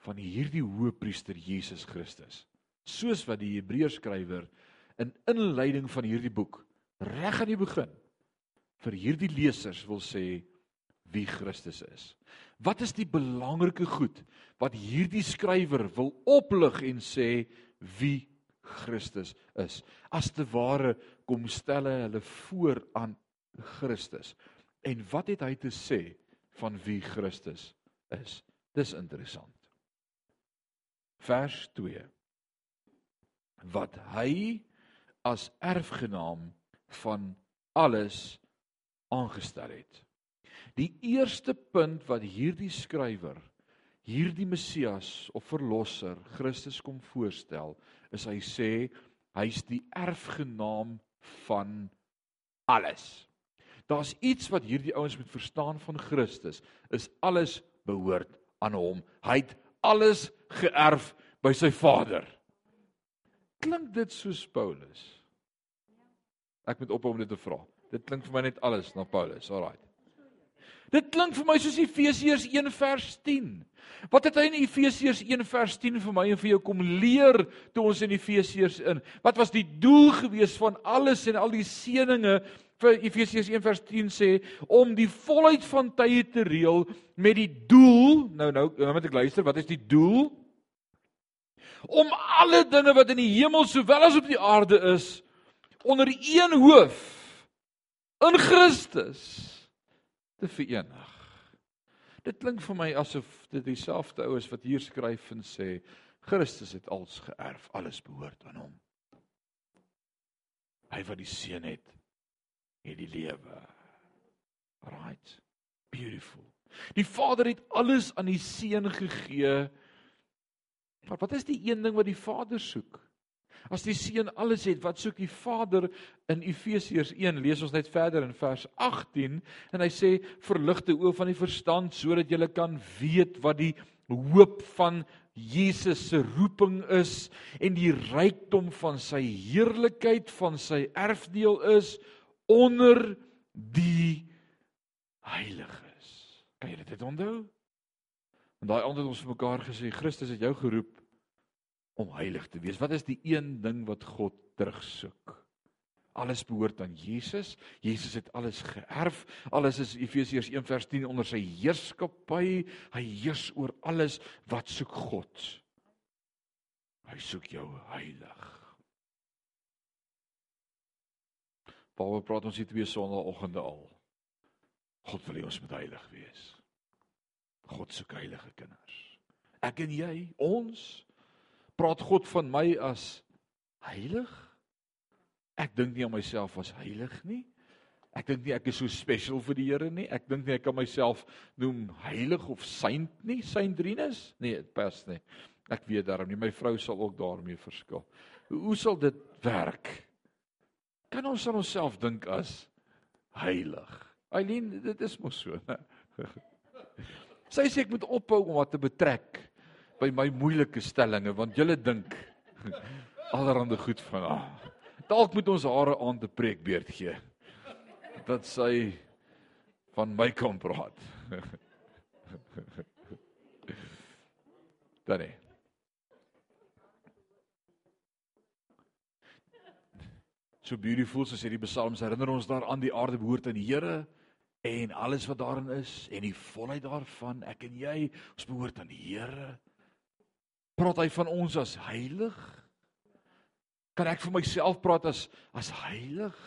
van hierdie hoëpriester Jesus Christus. Soos wat die Hebreërs skrywer in inleiding van hierdie boek reg aan die begin vir hierdie lesers wil sê wie Christus is. Wat is die belangrike goed wat hierdie skrywer wil oplig en sê wie Christus is? As te ware kom stel hy hulle voor aan Christus. En wat het hy te sê van wie Christus is? Dis interessant. Vers 2. Wat hy as erfgenaam van alles aangestel het. Die eerste punt wat hierdie skrywer hierdie Messias of verlosser Christus kom voorstel, is hy sê hy's die erfgenaam van alles. Daar's iets wat hierdie ouens moet verstaan van Christus, is alles behoort aan hom. Hy het alles geërf by sy Vader. Klink dit soos Paulus? Ek moet ophou om dit te vra. Dit klink vir my net alles na Paulus. Alraai. Dit klink vir my soos Efesiërs 1 vers 10. Wat het hy in Efesiërs 1 vers 10 vir my en vir jou kom leer toe ons in Efesiërs in? Wat was die doel gewees van alles en al die seëninge vir Efesiërs 1 vers 10 sê om die volheid van tye te reël met die doel. Nou nou, nou moet ek luister, wat is die doel? Om alle dinge wat in die hemel sowel as op die aarde is onder een hoof in Christus te verenig. Dit klink vir my asof dit dieselfde ou is wat hier skryf en sê Christus het alles geërf, alles behoort aan hom. Hy wat die seun het, het die lewe. Right. Beautiful. Die Vader het alles aan die seun gegee. Maar wat is die een ding wat die Vader soek? As die seun alles het, wat soek die Vader in Efesiërs 1? Lees ons net verder in vers 18 en hy sê verligte oë van die verstand sodat jy kan weet wat die hoop van Jesus se roeping is en die rykdom van sy heerlikheid van sy erfdeel is onder die heiliges. Kan jy dit onthou? En daai aand het ons vir mekaar gesê Christus het jou geroep om heilig te wees. Wat is die een ding wat God terugsoek? Alles behoort aan Jesus. Jesus het alles geërf. Alles is Efesiërs 1:10 onder sy heerskappy. Hy heers oor alles wat soek God. Hy soek jou heilig. Paul praat ons hier twee sonnaandoggende al. God wil hê ons moet heilig wees. God soek heilige kinders. Ek en jy, ons praat God van my as heilig? Ek dink nie aan myself as heilig nie. Ek dink nie ek is so special vir die Here nie. Ek dink nie ek kan myself noem heilig of saint nie, saint Rinus. Nee, dit pas nie. Ek weet daarom nie my vrou sal ook daarmee verskil. Hoe sal dit werk? Kan ons aan onsself dink as heilig? Eileen, dit is mos so. (laughs) Sy sê ek moet ophou om wat te betrek by my moeilike stellinge want julle dink (laughs) allerhande goed van haar. Ah, dalk moet ons haar aan te preek beurt gee. Dat sy van my kan praat. (laughs) Dan nee. So beautiful so sê die psalms herinner ons daaraan die aarde behoort aan die Here en alles wat daarin is en die volheid daarvan ek en jy ons behoort aan die Here praat hy van ons as heilig? Kan ek vir myself praat as as heilig?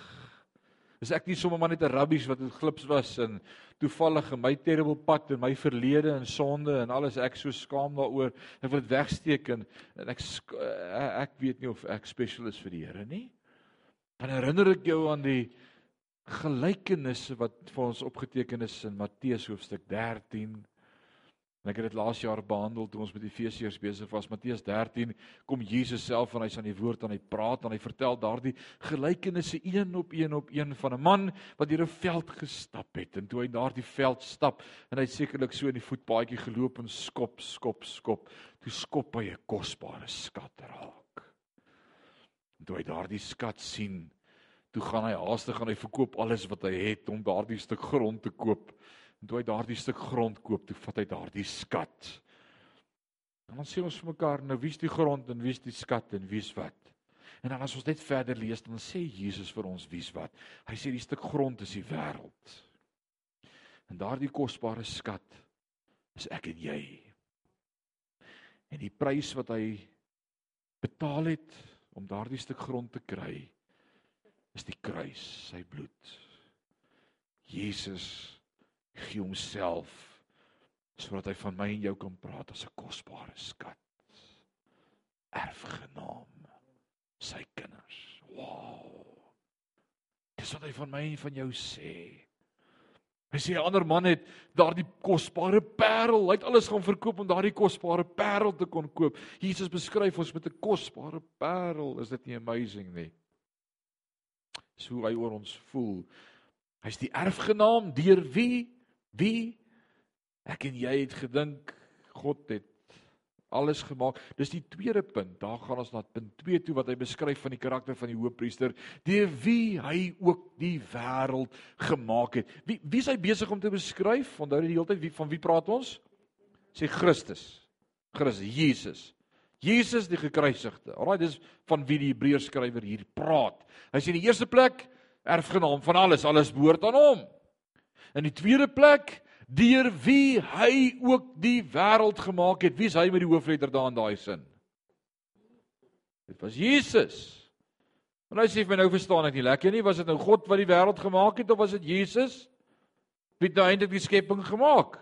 Is ek nie sommer maar net 'n rubbish wat 'n glips was en toevallig in my terrible pad en my verlede en sonde en alles ek so skaam daaroor ek wil dit wegsteek en, en ek ek weet nie of ek special is vir die Here nie. Dan herinner ek jou aan die gelykenisse wat vir ons opgeteken is in Matteus hoofstuk 13. En ek het dit laas jaar behandel toe ons met Efesiërs besig was. Matteus 13 kom Jesus self en hy's aan die woord en hy praat en hy vertel daardie gelykenisse een op een op een van 'n man wat deur 'n veld gestap het en toe hy daardie veld stap en hy sekerlik so in die voetpaadjie geloop en skop skop skop toe skop hy 'n kosbare skat raak. En toe hy daardie skat sien toe gaan hy haastig gaan hy verkoop alles wat hy het om daardie stuk grond te koop. En toe hy daardie stuk grond koop, toe vat hy daardie skat. En dan sê ons vir mekaar, nou wie's die grond en wie's die skat en wie's wat? En dan as ons net verder lees, dan sê Jesus vir ons wie's wat. Hy sê die stuk grond is die wêreld. En daardie kosbare skat is ek en jy. En die prys wat hy betaal het om daardie stuk grond te kry, is die kruis, sy bloed. Jesus gee homself sodat hy van my en jou kan praat as 'n kosbare skat. Erfgenaam sy kinders. Wow. Dis wat hy van my en van jou sê. Hy sê 'n ander man het daardie kosbare parel, hy het alles gaan verkoop om daardie kosbare parel te kon koop. Jesus beskryf ons met 'n kosbare parel. Is dit nie amazing nie? so hy oor ons voel. Hy's die erfgenaam deur wie? Wie? Ek en jy het gedink God het alles gemaak. Dis die tweede punt. Daar gaan ons na punt 2 toe wat hy beskryf van die karakter van die hoofpriester, deur wie hy ook die wêreld gemaak het. Wie wie is hy besig om te beskryf? Onthou die hele tyd wie van wie praat ons? Sê Christus. Christus Jesus. Jesus die gekruisigde. Alraai, dis van wie die Hebreërs skrywer hier praat. Hy sê in die eerste plek erfgenaam van alles, alles behoort aan hom. In die tweede plek deur wie hy ook die wêreld gemaak het. Wie is hy met die hoofletter daar in daai sin? Dit was Jesus. En hy sê vir my nou verstaan ek nie lekker nie, was dit nou God wat die wêreld gemaak het of was dit Jesus? Wie het nou eintlik die skepping gemaak?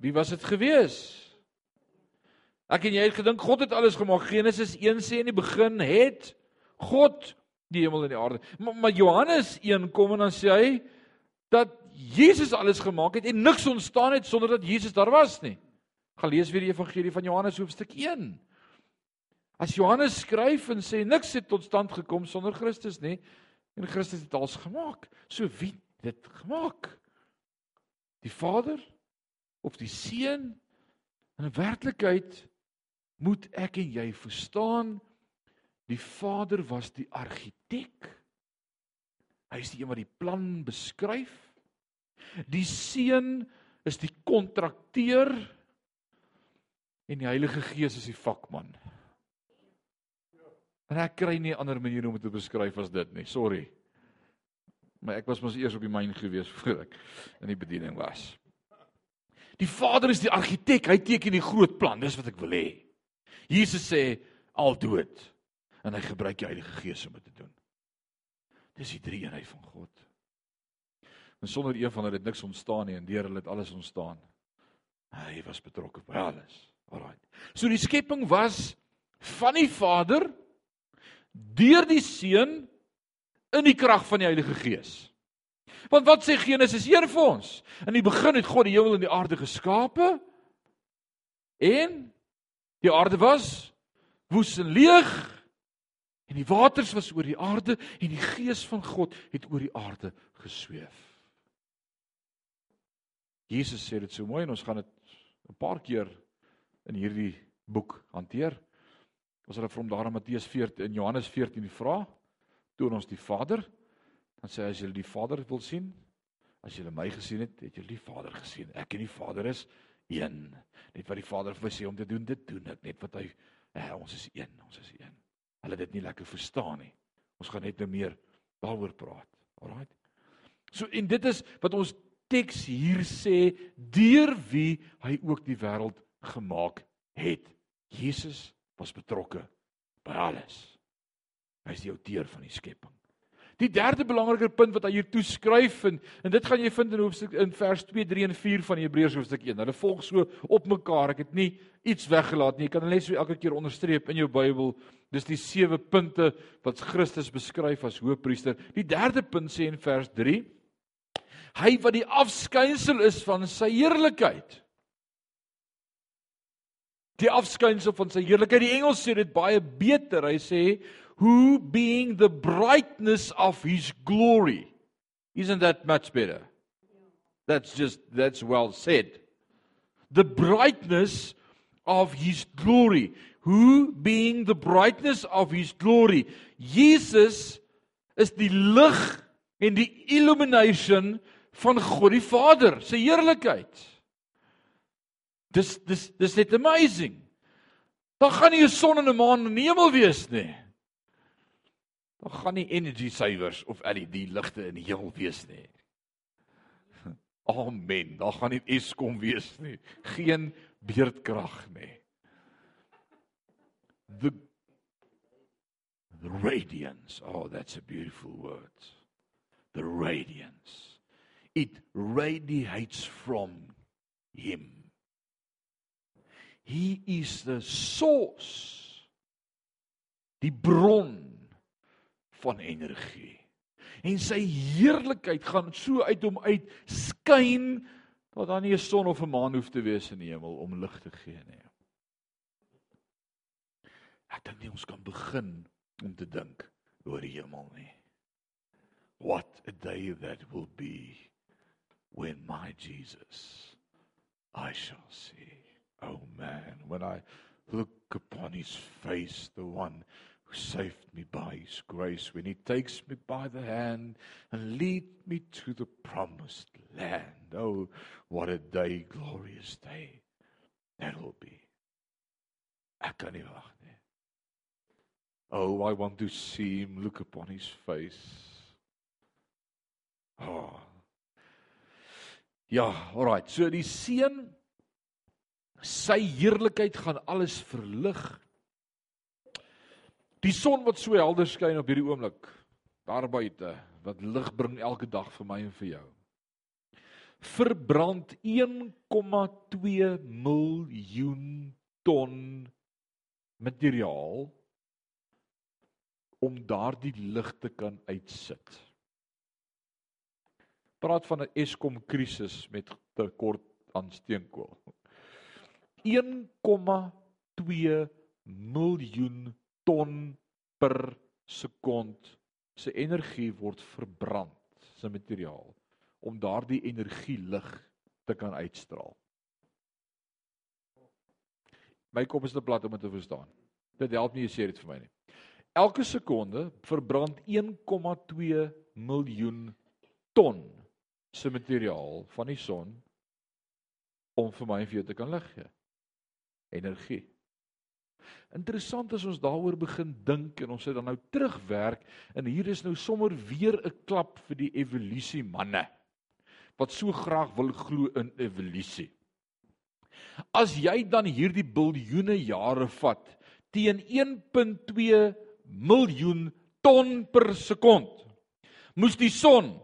Wie was dit gewees? Ek en jy het gedink God het alles gemaak. Genesis 1 sê in die begin het God die hemel en die aarde. Maar, maar Johannes 1 kom en dan sê hy dat Jesus alles gemaak het en niks ontstaan het sonder dat Jesus daar was nie. Gaan lees weer die evangelie van Johannes hoofstuk 1. As Johannes skryf en sê niks het tot stand gekom sonder Christus nie en Christus het alles gemaak. So wie het dit gemaak? Die Vader of die Seun? In werklikheid moet ek en jy verstaan die Vader was die argitek. Hy is die een wat die plan beskryf. Die Seun is die kontrakteur en die Heilige Gees is die vakman. En ek kry nie 'n ander manier om dit te beskryf as dit nie. Sorry. Maar ek was mos eers op die myn gewees (laughs) voor ek in die bediening was. Die Vader is die argitek. Hy teken die groot plan. Dis wat ek wil hê. Jesus sê al dood en hy gebruik die Heilige Gees om dit te doen. Dis die drie eenheid van God. En sonder een van hulle het niks ontstaan nie en deur hulle het alles ontstaan. Hy was betrokke by alles. Alraai. So die skepping was van die Vader deur die Seun in die krag van die Heilige Gees. Want wat sê Genesis 1 vir ons? In die begin het God die hemel en die aarde geskape en die aarde was woes en leeg en die waters was oor die aarde en die gees van God het oor die aarde gesweef. Jesus sê dit so mooi en ons gaan dit 'n paar keer in hierdie boek hanteer. As hulle vir hom daar in Matteus 14 in Johannes 14 vra, toon ons die Vader, dan sê hy as julle die Vader wil sien, as julle my gesien het, het julle die Vader gesien. Ek en die Vader is een. Net wat die Vader vir my sê om te doen, dit doen ek. Net wat hy eh, ons is een, ons is een. Hulle dit nie lekker verstaan nie. Ons gaan net nou meer daaroor praat. Alraai. So en dit is wat ons teks hier sê deur wie hy ook die wêreld gemaak het. Jesus was betrokke by alles. Hy is die outeur van die skepping. Die derde belangrike punt wat hy hier toeskryf en en dit gaan jy vind in hoofstuk in vers 2, 3 en 4 van Hebreërs hoofstuk 1. Hulle volg so op mekaar. Ek het nie iets weggelaat nie. Jy kan hulle net so elke keer onderstreep in jou Bybel. Dis die sewe punte wat Christus beskryf as hoëpriester. Die derde punt sê in vers hy wat die afskynsel is van sy heerlikheid. Die afskynsel van sy heerlikheid. Die Engels sê dit baie beter. Hy sê who being the brightness of his glory. Isn't that much better? That's just that's well said. The brightness of his glory. Who being the brightness of his glory. Jesus is die lig en die illumination van God die Vader, sy heerlikheid. Dis dis dis net amazing. Daar gaan nie 'n son en 'n maan in die hemel wees nie. Daar gaan nie energy savers of LED ligte in die hemel wees nie. (laughs) Amen. Daar gaan nie Eskom wees nie. Geen beerdkrag nie. The the radiance. Oh, that's a beautiful word. The radiance it radiates from him. He is the source. Die bron van energie. En sy heerlikheid gaan so uit hom uit skyn dat daar nie 'n son of 'n maan hoef te wees in die hemel om lig te gee nie. Ek dink nie ons kan begin om te dink oor die hemel nie. What a day that will be when my Jesus I shall see. Oh man, when I look upon his face, the one who saved me by his grace, when he takes me by the hand and lead me to the promised land. Oh, what a day, glorious day that will be. Ek kan nie wag nie. Oh, I want to see him look upon his face. Oh, Ja, alraai. So die seun sy heerlikheid gaan alles verlig. Die son wat so helder skyn op hierdie oomblik daar buite wat lig bring elke dag vir my en vir jou. Verbrand 1,2 miljoen ton materiaal om daardie lig te kan uitsit praat van 'n Eskom krisis met tekort aan steenkool. 1,2 miljoen ton per sekond se energie word verbrand, se materiaal om daardie energie lig te kan uitstraal. My kop is te plat om dit te verstaan. Dit help nie jy sê dit vir my nie. Elke sekonde verbrand 1,2 miljoen ton se materiaal van die son om vir my en vir jou te kan lig gee. Energie. Interessant as ons daaroor begin dink en ons sit dan nou terugwerk en hier is nou sommer weer 'n klap vir die evolusie manne wat so graag wil glo in evolusie. As jy dan hierdie biljoene jare vat teen 1.2 miljoen ton per sekond moes die son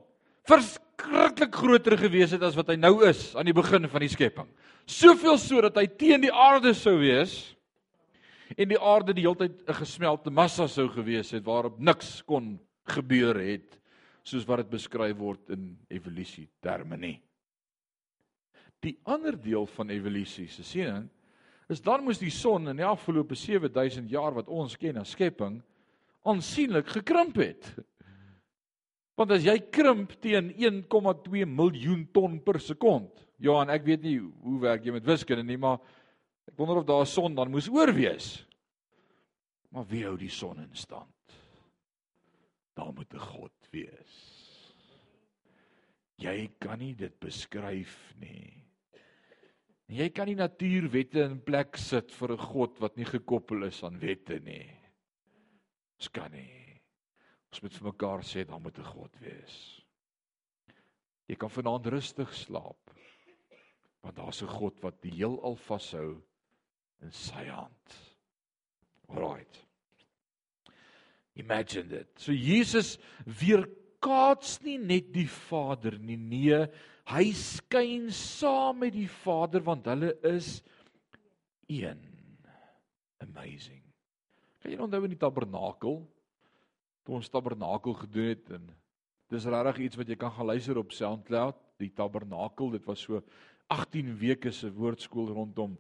verskriklik groter gewees het as wat hy nou is aan die begin van die skepping. Soveel so dat hy teen die aarde sou wees en die aarde die hele tyd 'n gesmelte massa sou gewees het waarop niks kon gebeur het soos wat dit beskryf word in evolusie terme nie. Die ander deel van evolusie se siening is dan moes die son in die afgelope 7000 jaar wat ons ken as skepping aansienlik gekrimp het. Want as jy krimp teen 1,2 miljoen ton per sekond. Johan, ek weet nie hoe werk jy met wiskunde nie, maar ek wonder of daar son dan moes oor wees. Maar wie hou die son in stand? Daar moet 'n God wees. Jy kan nie dit beskryf nie. Jy kan nie natuurwette in plek sit vir 'n God wat nie gekoppel is aan wette nie. Dis kan nie. Ons moet vir mekaar sê dan moet 'n God wees. Jy kan vanaand rustig slaap. Want daar's 'n God wat die heelal vashou in sy hand. Alraight. Imagine dit. So Jesus weerkaats nie net die Vader nie, nee, hy skyn saam met die Vader want hulle is een. Amazing. Kan jy onthou in die tabernakel? toe ons tabernakel gedoen het en dis regtig iets wat jy kan gaan luister op SoundCloud, die tabernakel, dit was so 18 weke se woordskool rondom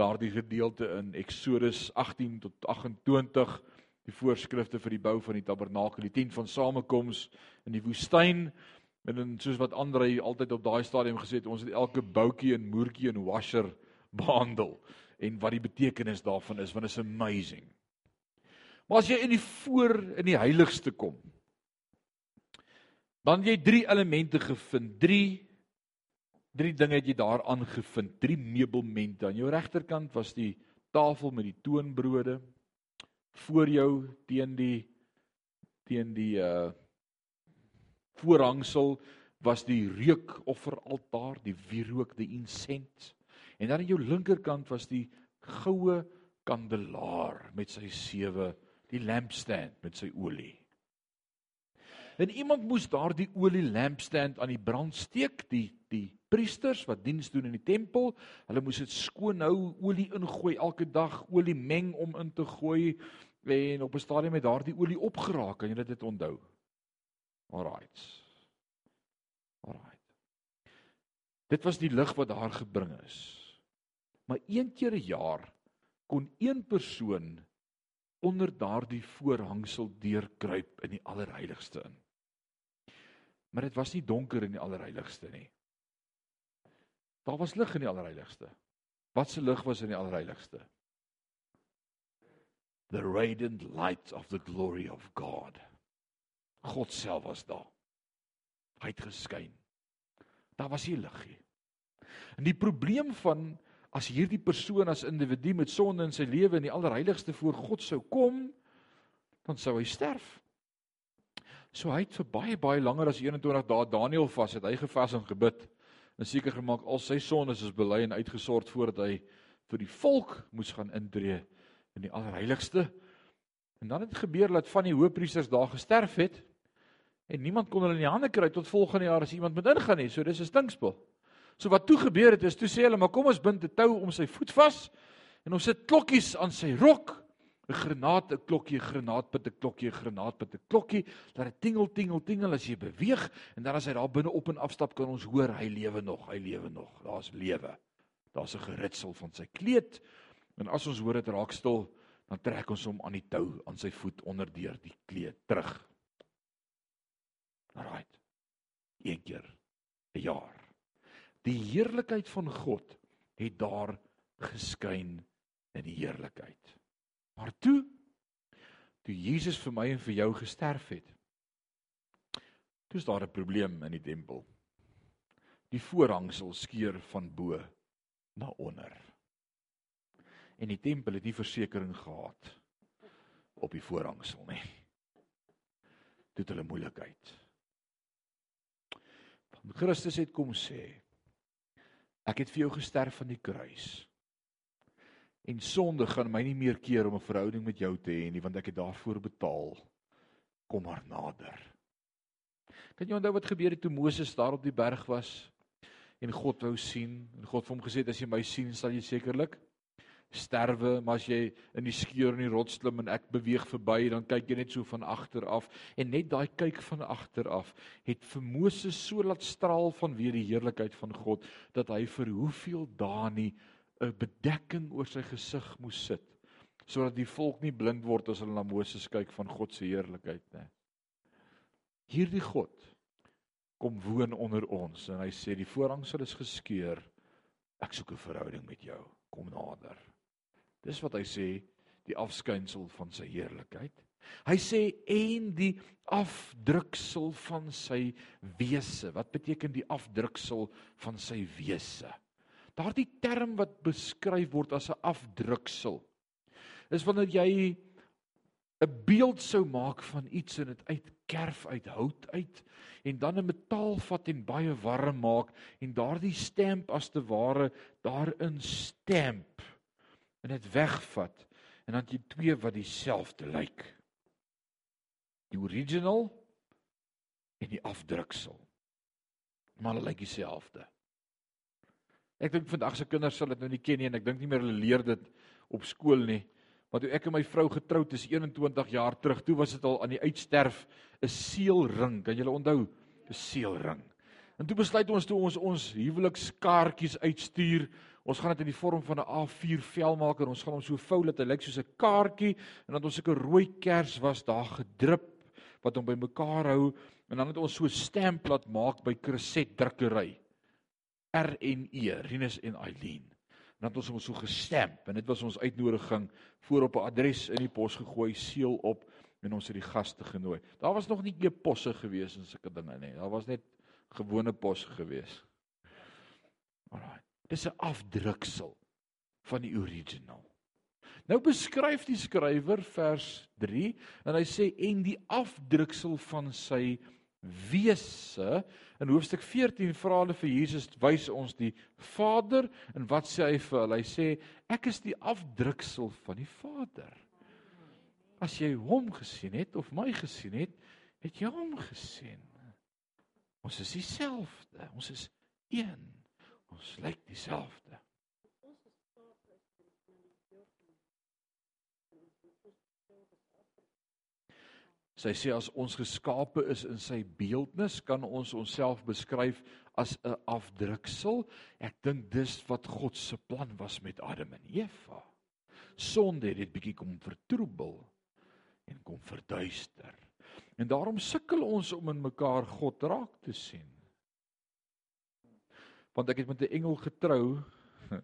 daardie gedeelte in Eksodus 18 tot 28 die voorskrifte vir die bou van die tabernakel, die tent van samekoms in die woestyn en en soos wat Andre altyd op daai stadium gesê het, ons het elke boutjie en moertjie en washer (laughs) behandel en wat die betekenis daarvan is, want is amazing. Maar as jy in die voor in die heiligste kom, dan jy drie elemente gevind, drie drie dinge het jy daar aangevind, drie meubelmente. Aan jou regterkant was die tafel met die toonbrode. Voor jou teen die teen die uh voorhangsel was die reukofferaltaar, die wierook, die insens. En dan aan jou linkerkant was die goue kandelaar met sy sewe die lampstand met sy olie. En iemand moes daardie olie lampstand aan die brand steek, die die priesters wat diens doen in die tempel, hulle moes dit skoon hou, olie ingooi elke dag, olie meng om in te gooi en op 'n stadium het daardie olie opgeraak, kan jy dit onthou? Alraight. Alraight. Dit was die lig wat daar gebring is. Maar een keer 'n jaar kon een persoon onder daardie voorhangsel deurkruip in die allerheiligste in. Maar dit was nie donker in die allerheiligste nie. Daar was lig in die allerheiligste. Wat se lig was in die allerheiligste? The radiant light of the glory of God. God self was daar. Hy het geskyn. Daar was nie lig nie. En die probleem van as hierdie persoon as individu met sonde in sy lewe in die allerheiligste voor God sou kom, dan sou hy sterf. So hy het vir baie baie langer as 21 dae Daniël vas het hy gevas en gebid en seker gemaak al sy sondes is bely en uitgesort voordat hy vir die volk moes gaan intree in die allerheiligste. En dan het gebeur dat van die hoëpriesters daar gesterf het en niemand kon hulle in die hande kry tot volgende jaar as iemand moet ingaan nie. So dis 'n stinkspel. So wat toe gebeur het is toe sê hulle maar kom ons bind 'n tou om sy voet vas en ons sit klokkies aan sy rok. 'n Granaat, 'n klokkie, 'n granaatpit, 'n klokkie, 'n granaatpit, 'n klokkie, dat dit tingel tingel tingel as jy beweeg en dan as hy daar binne op en afstap kan ons hoor hy lewe nog, hy lewe nog. Daar's lewe. Daar's 'n geritsel van sy kleed. En as ons hoor dit raak stil, dan trek ons hom aan die tou aan sy voet onderdeur die kleed terug. Alraight. Een keer 'n jaar. Die heerlikheid van God het daar geskyn in die heerlikheid. Maar toe toe Jesus vir my en vir jou gesterf het, toe is daar 'n probleem in die tempel. Die voorhangsel skeur van bo na onder. En die tempel het nie versekerings gehad op die voorhangsel nie. Dit hulle moeilikheid. Want Christus het kom sê ek het vir jou gesterf aan die kruis. En sonde gaan my nie meer keer om 'n verhouding met jou te hê nie want ek het daarvoor betaal. Kom maar nader. Kan jy onthou wat gebeur het toe Moses daar op die berg was en God wou sien en God vir hom gesê het as jy my sien sal jy sekerlik sterwe, maar as jy in die skeur in die rots klim en ek beweeg verby, dan kyk jy net so van agter af en net daai kyk van agter af het vir Moses so laat straal van weer die heerlikheid van God dat hy vir hoeveel dae nie 'n bedekking oor sy gesig moes sit sodat die volk nie blind word as hulle na Moses kyk van God se heerlikheid nê. Hierdie God kom woon onder ons en hy sê die voorhangsel is geskeur. Ek soek 'n verhouding met jou. Kom nader. Dis wat hy sê, die afskynsel van sy heerlikheid. Hy sê en die afdruksel van sy wese. Wat beteken die afdruksel van sy wese? Daardie term wat beskryf word as 'n afdruksel is wanneer jy 'n beeld sou maak van iets en dit uitkerf uit hout uit en dan 'n metaal vat en baie warm maak en daardie stamp as te ware daarin stamp en dit wegvat en dan jy twee wat dieselfde lyk. Die original en die afdruksel. Maar hulle lyk dieselfde. Ek dink vandag se kinders sal dit nou nie ken nie en ek dink nie meer hulle leer dit op skool nie. Maar toe ek en my vrou getroud is 21 jaar terug, toe was dit al aan die uitsterf 'n seelring. Kan julle onthou? 'n Seelring. En toe besluit ons toe ons ons huwelikskaartjies uitstuur Ons gaan dit in die vorm van 'n A4 vel maak en ons gaan hom so vou dat hy lyk soos 'n kaartjie en dan ons sulke rooi kers was daar gedrup wat hom bymekaar hou en dan het ons so 'n stamp laat maak by Cresset drukkery. RNE, Rinus en Eileen. En dan het ons hom so gestamp en dit was ons uitnodiging voor op 'n adres in die pos gegooi, seël op en ons het die gaste genooi. Daar was nog nie e-posse gewees en sulke dinge nie. Daar was net gewone pos gewees. Alraai. Dis 'n afdruksel van die original. Nou beskryf die skrywer vers 3 en hy sê en die afdruksel van sy wese. In hoofstuk 14 vra hulle vir Jesus wys ons die Vader en wat sê hy vir hulle? Hy sê ek is die afdruksel van die Vader. As jy hom gesien het of my gesien het het jy hom gesien. Ons is dieselfde. Ons is een. Ons lyk dieselfde. Sy sê as ons geskape is in sy beeldnis, kan ons onsself beskryf as 'n afdruksel. Ek dink dis wat God se plan was met Adam en Eva. Sonde het dit bietjie kom vertroebel en kom verduister. En daarom sukkel ons om in mekaar God raak te sien want ek het met 'n engel getrou. (laughs)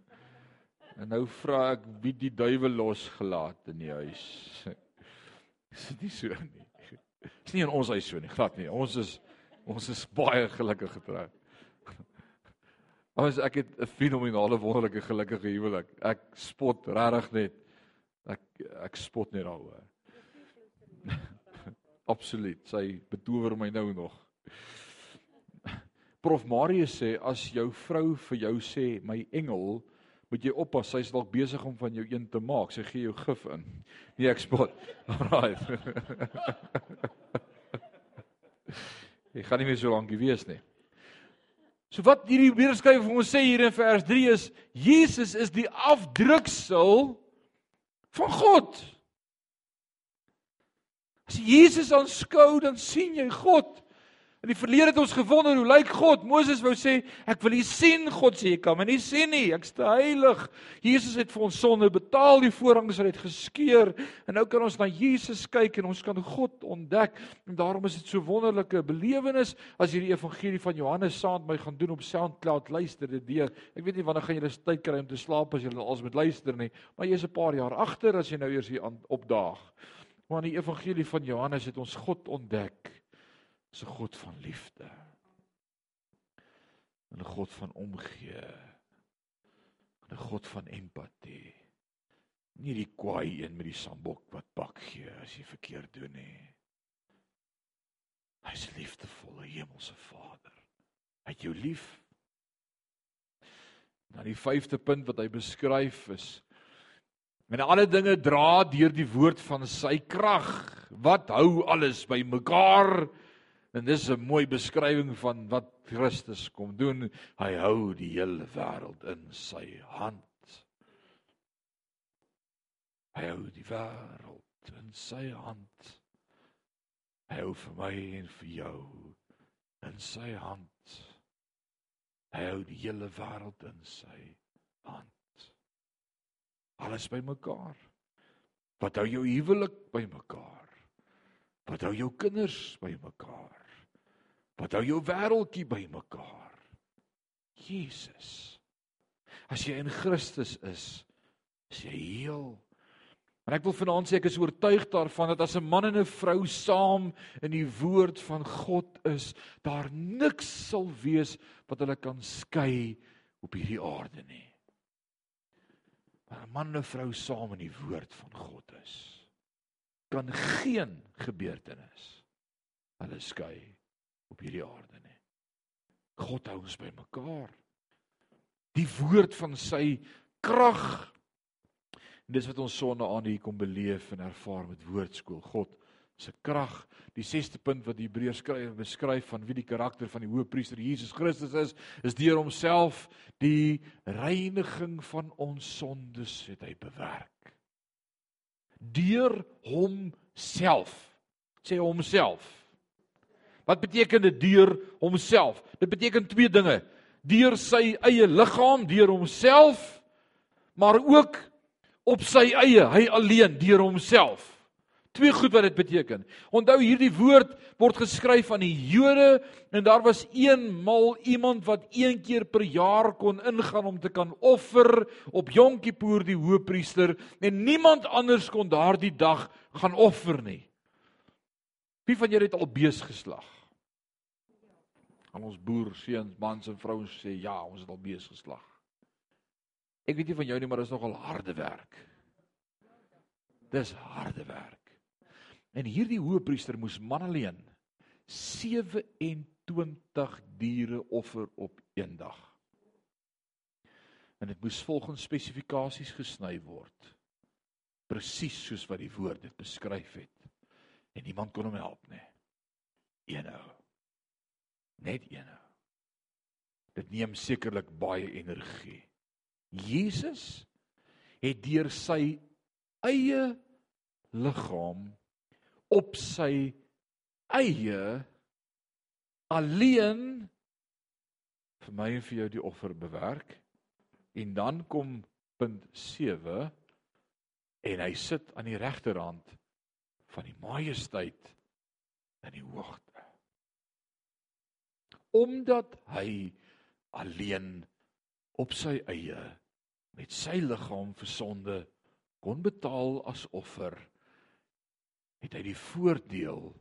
En nou vra ek wie die duiwel losgelaat in die huis. (laughs) Is dit nie so nie? Is nie in ons huis so nie, glad nie. Ons is ons is baie gelukkig getroud. (laughs) Ons ek het 'n fenominale wonderlike gelukkige huwelik. Ek spot regtig net. Ek ek spot net daaroor. (laughs) Absoluut. Sy betower my nou nog. (laughs) Prof Marius sê as jou vrou vir jou sê my engel, moet jy oppas, sy's dalk besig om van jou een te maak. Sy gee jou gif in. Nee, ek spot. (laughs) Alraai. (laughs) Ek gaan nie meer so lank wees nie. So wat hierdie Hebreërskrywer vir ons sê hier in vers 3 is Jesus is die afdruksel van God. As jy Jesus aanskou, dan sien jy God. In die verlede het ons gewonder hoe lyk God? Moses wou sê, ek wil U sien. God sê, jy kan my nie sien nie. Ek's te heilig. Jesus het vir ons sonde betaal. Die voorhangs het geskeur. En nou kan ons na Jesus kyk en ons kan God ontdek. En daarom is dit so wonderlike belewenis as jy die evangelie van Johannes met my gaan doen op SoundCloud. Luister dit deur. Ek weet nie wanneer gaan julle tyd kry om te slaap as julle alles met luister nie, maar jy's 'n paar jaar agter as jy nou eers hier opdaag. Maar in die evangelie van Johannes het ons God ontdek is 'n God van liefde. 'n God van omgee. 'n God van empatie. Nie die kwaai een met die sambok wat pak gee as jy verkeerd doen nie. Hy's liefdevolle hemelse Vader. Hy het jou lief. Dan die vyfde punt wat hy beskryf is en alle dinge dra deur die woord van sy krag wat hou alles bymekaar en dis 'n mooi beskrywing van wat Christus kom doen hy hou die hele wêreld in sy hand hy hou die wêreld in sy hand hy hou vir my en vir jou in sy hand hy hou die hele wêreld in sy hand alles bymekaar. Wat hou jou huwelik bymekaar? Wat hou jou kinders bymekaar? Wat hou jou wêreldjie bymekaar? Jesus. As jy in Christus is, is jy heel. En ek wil vanaand sê ek is oortuig daarvan dat as 'n man en 'n vrou saam in die woord van God is, daar niks sal wees wat hulle kan skei op hierdie aarde nie waar 'n man en 'n vrou saam in die woord van God is, kan geen gebeurtenis hulle skei op hierdie aarde nie. God hou ons bymekaar. Die woord van sy krag. Dis wat ons sonne aan hier kom beleef en ervaar met woordskool. God se krag. Die 6ste punt wat die Hebreërs skryf beskryf van wie die karakter van die Hoëpriester Jesus Christus is, is deur homself die reiniging van ons sondes het hy bewerk. Deur homself. Sê homself. Wat beteken dit deur homself? Dit beteken twee dinge. Deur sy eie liggaam, deur homself, maar ook op sy eie, hy alleen deur homself. Twee goed wat dit beteken. Onthou hierdie woord word geskryf aan die Jode en daar was eenmal iemand wat een keer per jaar kon ingaan om te kan offer op Yom Kippur die hoëpriester en niemand anders kon daardie dag gaan offer nie. Wie van julle het al bees geslag? Al ons boer seuns, mans en vrouens sê ja, ons het al bees geslag. Ek weet nie van jou nie, maar dit is nogal harde werk. Dis harde werk. En hierdie hoëpriester moes man alleen 27 diere offer op een dag. En dit moes volgens spesifikasies gesny word. Presies soos wat die woord dit beskryf het. En niemand kon hom help nie. Eenou. Net eenou. Dit neem sekerlik baie energie. Jesus het deur sy eie liggaam op sy eie alleen vir my en vir jou die offer bewerk en dan kom punt 7 en hy sit aan die regterhand van die majesteit in die hoogte omdat hy alleen op sy eie met sy liggaam vir sonde kon betaal as offer het hy die voordeel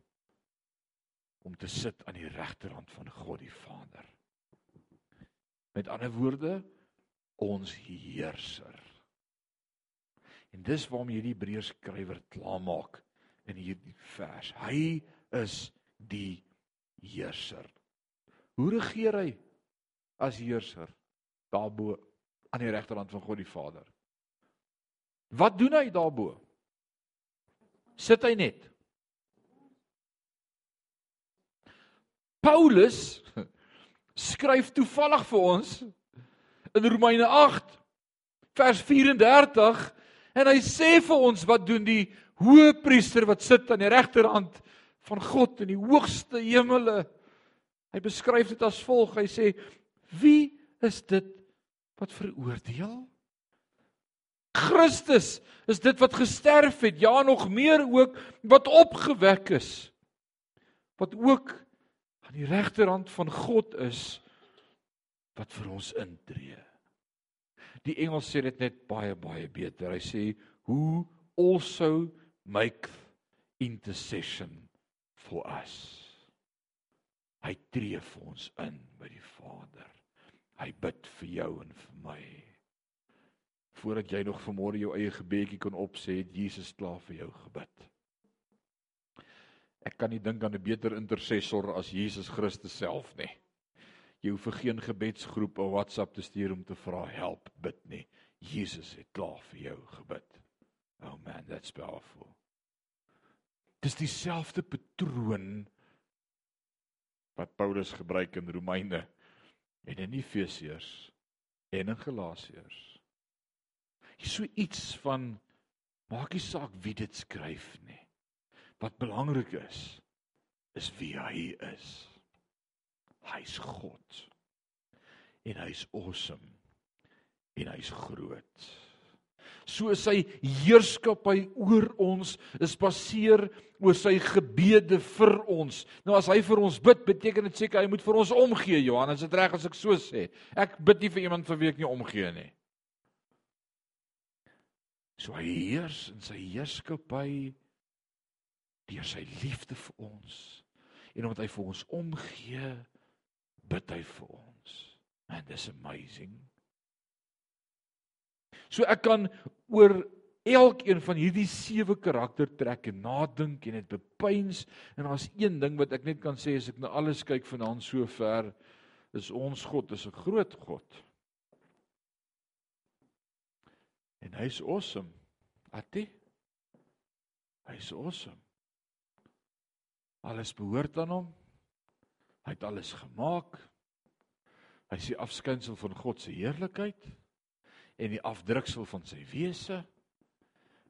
om te sit aan die regterhand van God die Vader. Met ander woorde, ons heerser. En dis waarom hierdie Hebreërs skrywer klaarmaak in hierdie vers. Hy is die heerser. Hoe regeer hy as heerser daarbo aan die regterhand van God die Vader? Wat doen hy daarbo? sit hy net. Paulus skryf toevallig vir ons in Romeine 8 vers 34 en hy sê vir ons wat doen die hoëpriester wat sit aan die regterhand van God in die hoogste hemele. Hy beskryf dit as volg. Hy sê: "Wie is dit wat veroordeel?" Christus is dit wat gesterf het, ja nog meer ook wat opgewek is. Wat ook aan die regterhand van God is wat vir ons intree. Die Engels sê dit net baie baie beter. Hy sê who also make intercession for us. Hy tree vir ons in by die Vader. Hy bid vir jou en vir my voordat jy nog vanmôre jou eie gebedjie kon opsê, het Jesus klaar vir jou gebid. Ek kan nie dink aan 'n beter intercessor as Jesus Christus self nie. Jy hoef vir geen gebedsgroep of WhatsApp te stuur om te vra help bid nie. Jesus het klaar vir jou gebid. Oh man, that's powerful. Dis dieselfde patroon wat Paulus gebruik in Romeine en in Efesiërs en in Galasiërs. Hier so iets van maak nie saak wie dit skryf nie. Wat belangrik is is wie hy is. Hy's God. En hy's awesome. En hy's groot so sy heerskappy oor ons is baseer oor sy gebede vir ons. Nou as hy vir ons bid, beteken dit seker hy moet vir ons omgee, Johannes, dit reg as ek so sê. Ek bid nie vir iemand vir wie ek nie omgee nie. So hy heers in sy heerskappy deur sy liefde vir ons. En omdat hy vir ons omgee, bid hy vir ons. And this amazing. So ek kan oor elkeen van hierdie sewe karaktertrekke nadink en dit bepeins en daar's een ding wat ek net kan sê as ek na alles kyk vanaand so ver is ons God is 'n groot God. En hy's awesome. Atie. Hy's awesome. Alles behoort aan hom. Hy het alles gemaak. Hy is die afskynsel van God se heerlikheid en die afdruksel van sy wese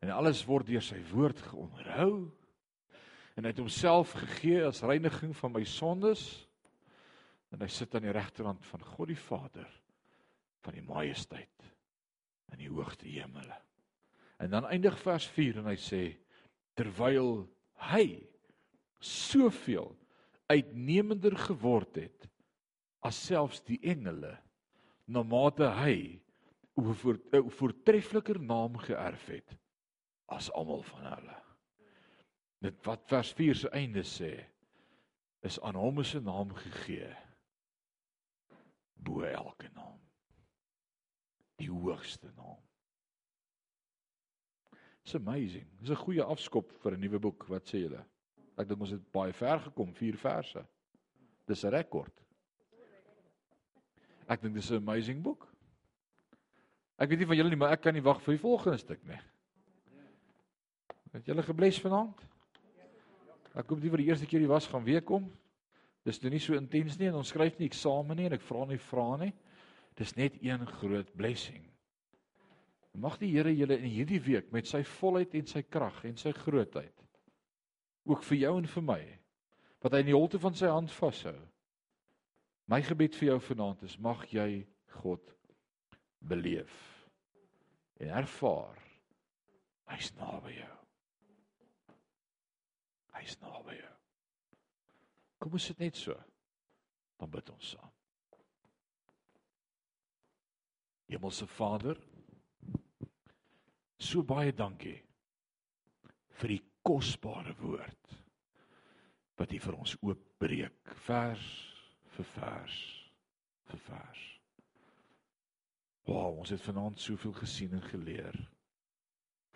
en alles word deur sy woord geonderhou en hy het homself gegee as reiniging van my sondes en hy sit aan die regterhand van God die Vader van die majesteit in die hoogte hemele. En dan eindig vers 4 en hy sê terwyl hy soveel uitnemender geword het as selfs die engele na mate hy 'n voor, voortreffeliker naam geërf het as almal van hulle. Dit wat vers 4 se einde sê is aan hom is 'n naam gegee bo elke naam. Die hoogste naam. It's amazing. Dis 'n goeie afskop vir 'n nuwe boek, wat sê julle? Ek dink ons het baie ver gekom, 4 verse. Dis 'n rekord. Ek dink dis 'n amazing boek. Ek weet nie van julle nie, maar ek kan nie wag vir die volgende stuk nie. Het julle gebless vanaand? Ek hoop die vir die eerste keer hier was gaan weer kom. Dis nou nie so intens nie en ons skryf nie eksamen nie en ek vra nie vra nie. Dis net een groot blessing. Mag die Here julle in hierdie week met sy volheid en sy krag en sy grootheid ook vir jou en vir my wat hy in die holte van sy hand vashou. My gebed vir jou vanaand is mag jy God beleef en ervaar hy's naby jou. Hy's naby jou. Kom ons sit net so. Dan bid ons saam. Hemelse Vader, so baie dankie vir die kosbare woord wat U vir ons oopbreek vers vir vers vir vers. Wow, ons het vanaand soveel gesien en geleer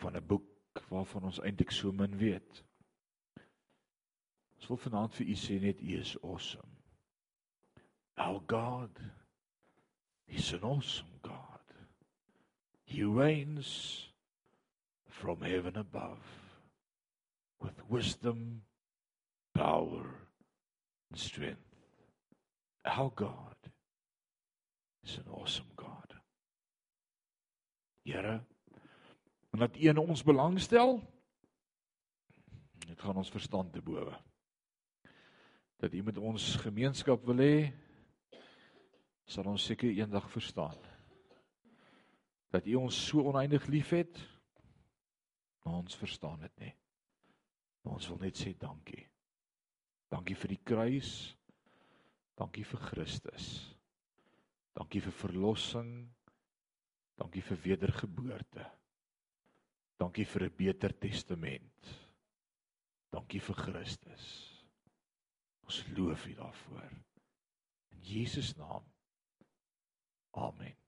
van 'n boek waarvan ons eintlik so min weet. Ons wil vanaand vir u sê net u is awesome. Our God is an awesome God. He reigns from heaven above with wisdom, power and strength. Our God is an awesome God. Here, omdat U in ons belangstel, dit gaan ons verstand te bowe. Dat U met ons gemeenskap wil hê, sal ons seker eendag verstaan. Dat U ons so oneindig liefhet, maar ons verstaan dit nie. Maar ons wil net sê dankie. Dankie vir die kruis. Dankie vir Christus. Dankie vir verlossing. Dankie vir wedergeboorte. Dankie vir 'n beter testament. Dankie vir Christus. Ons loof U daarvoor. In Jesus naam. Amen.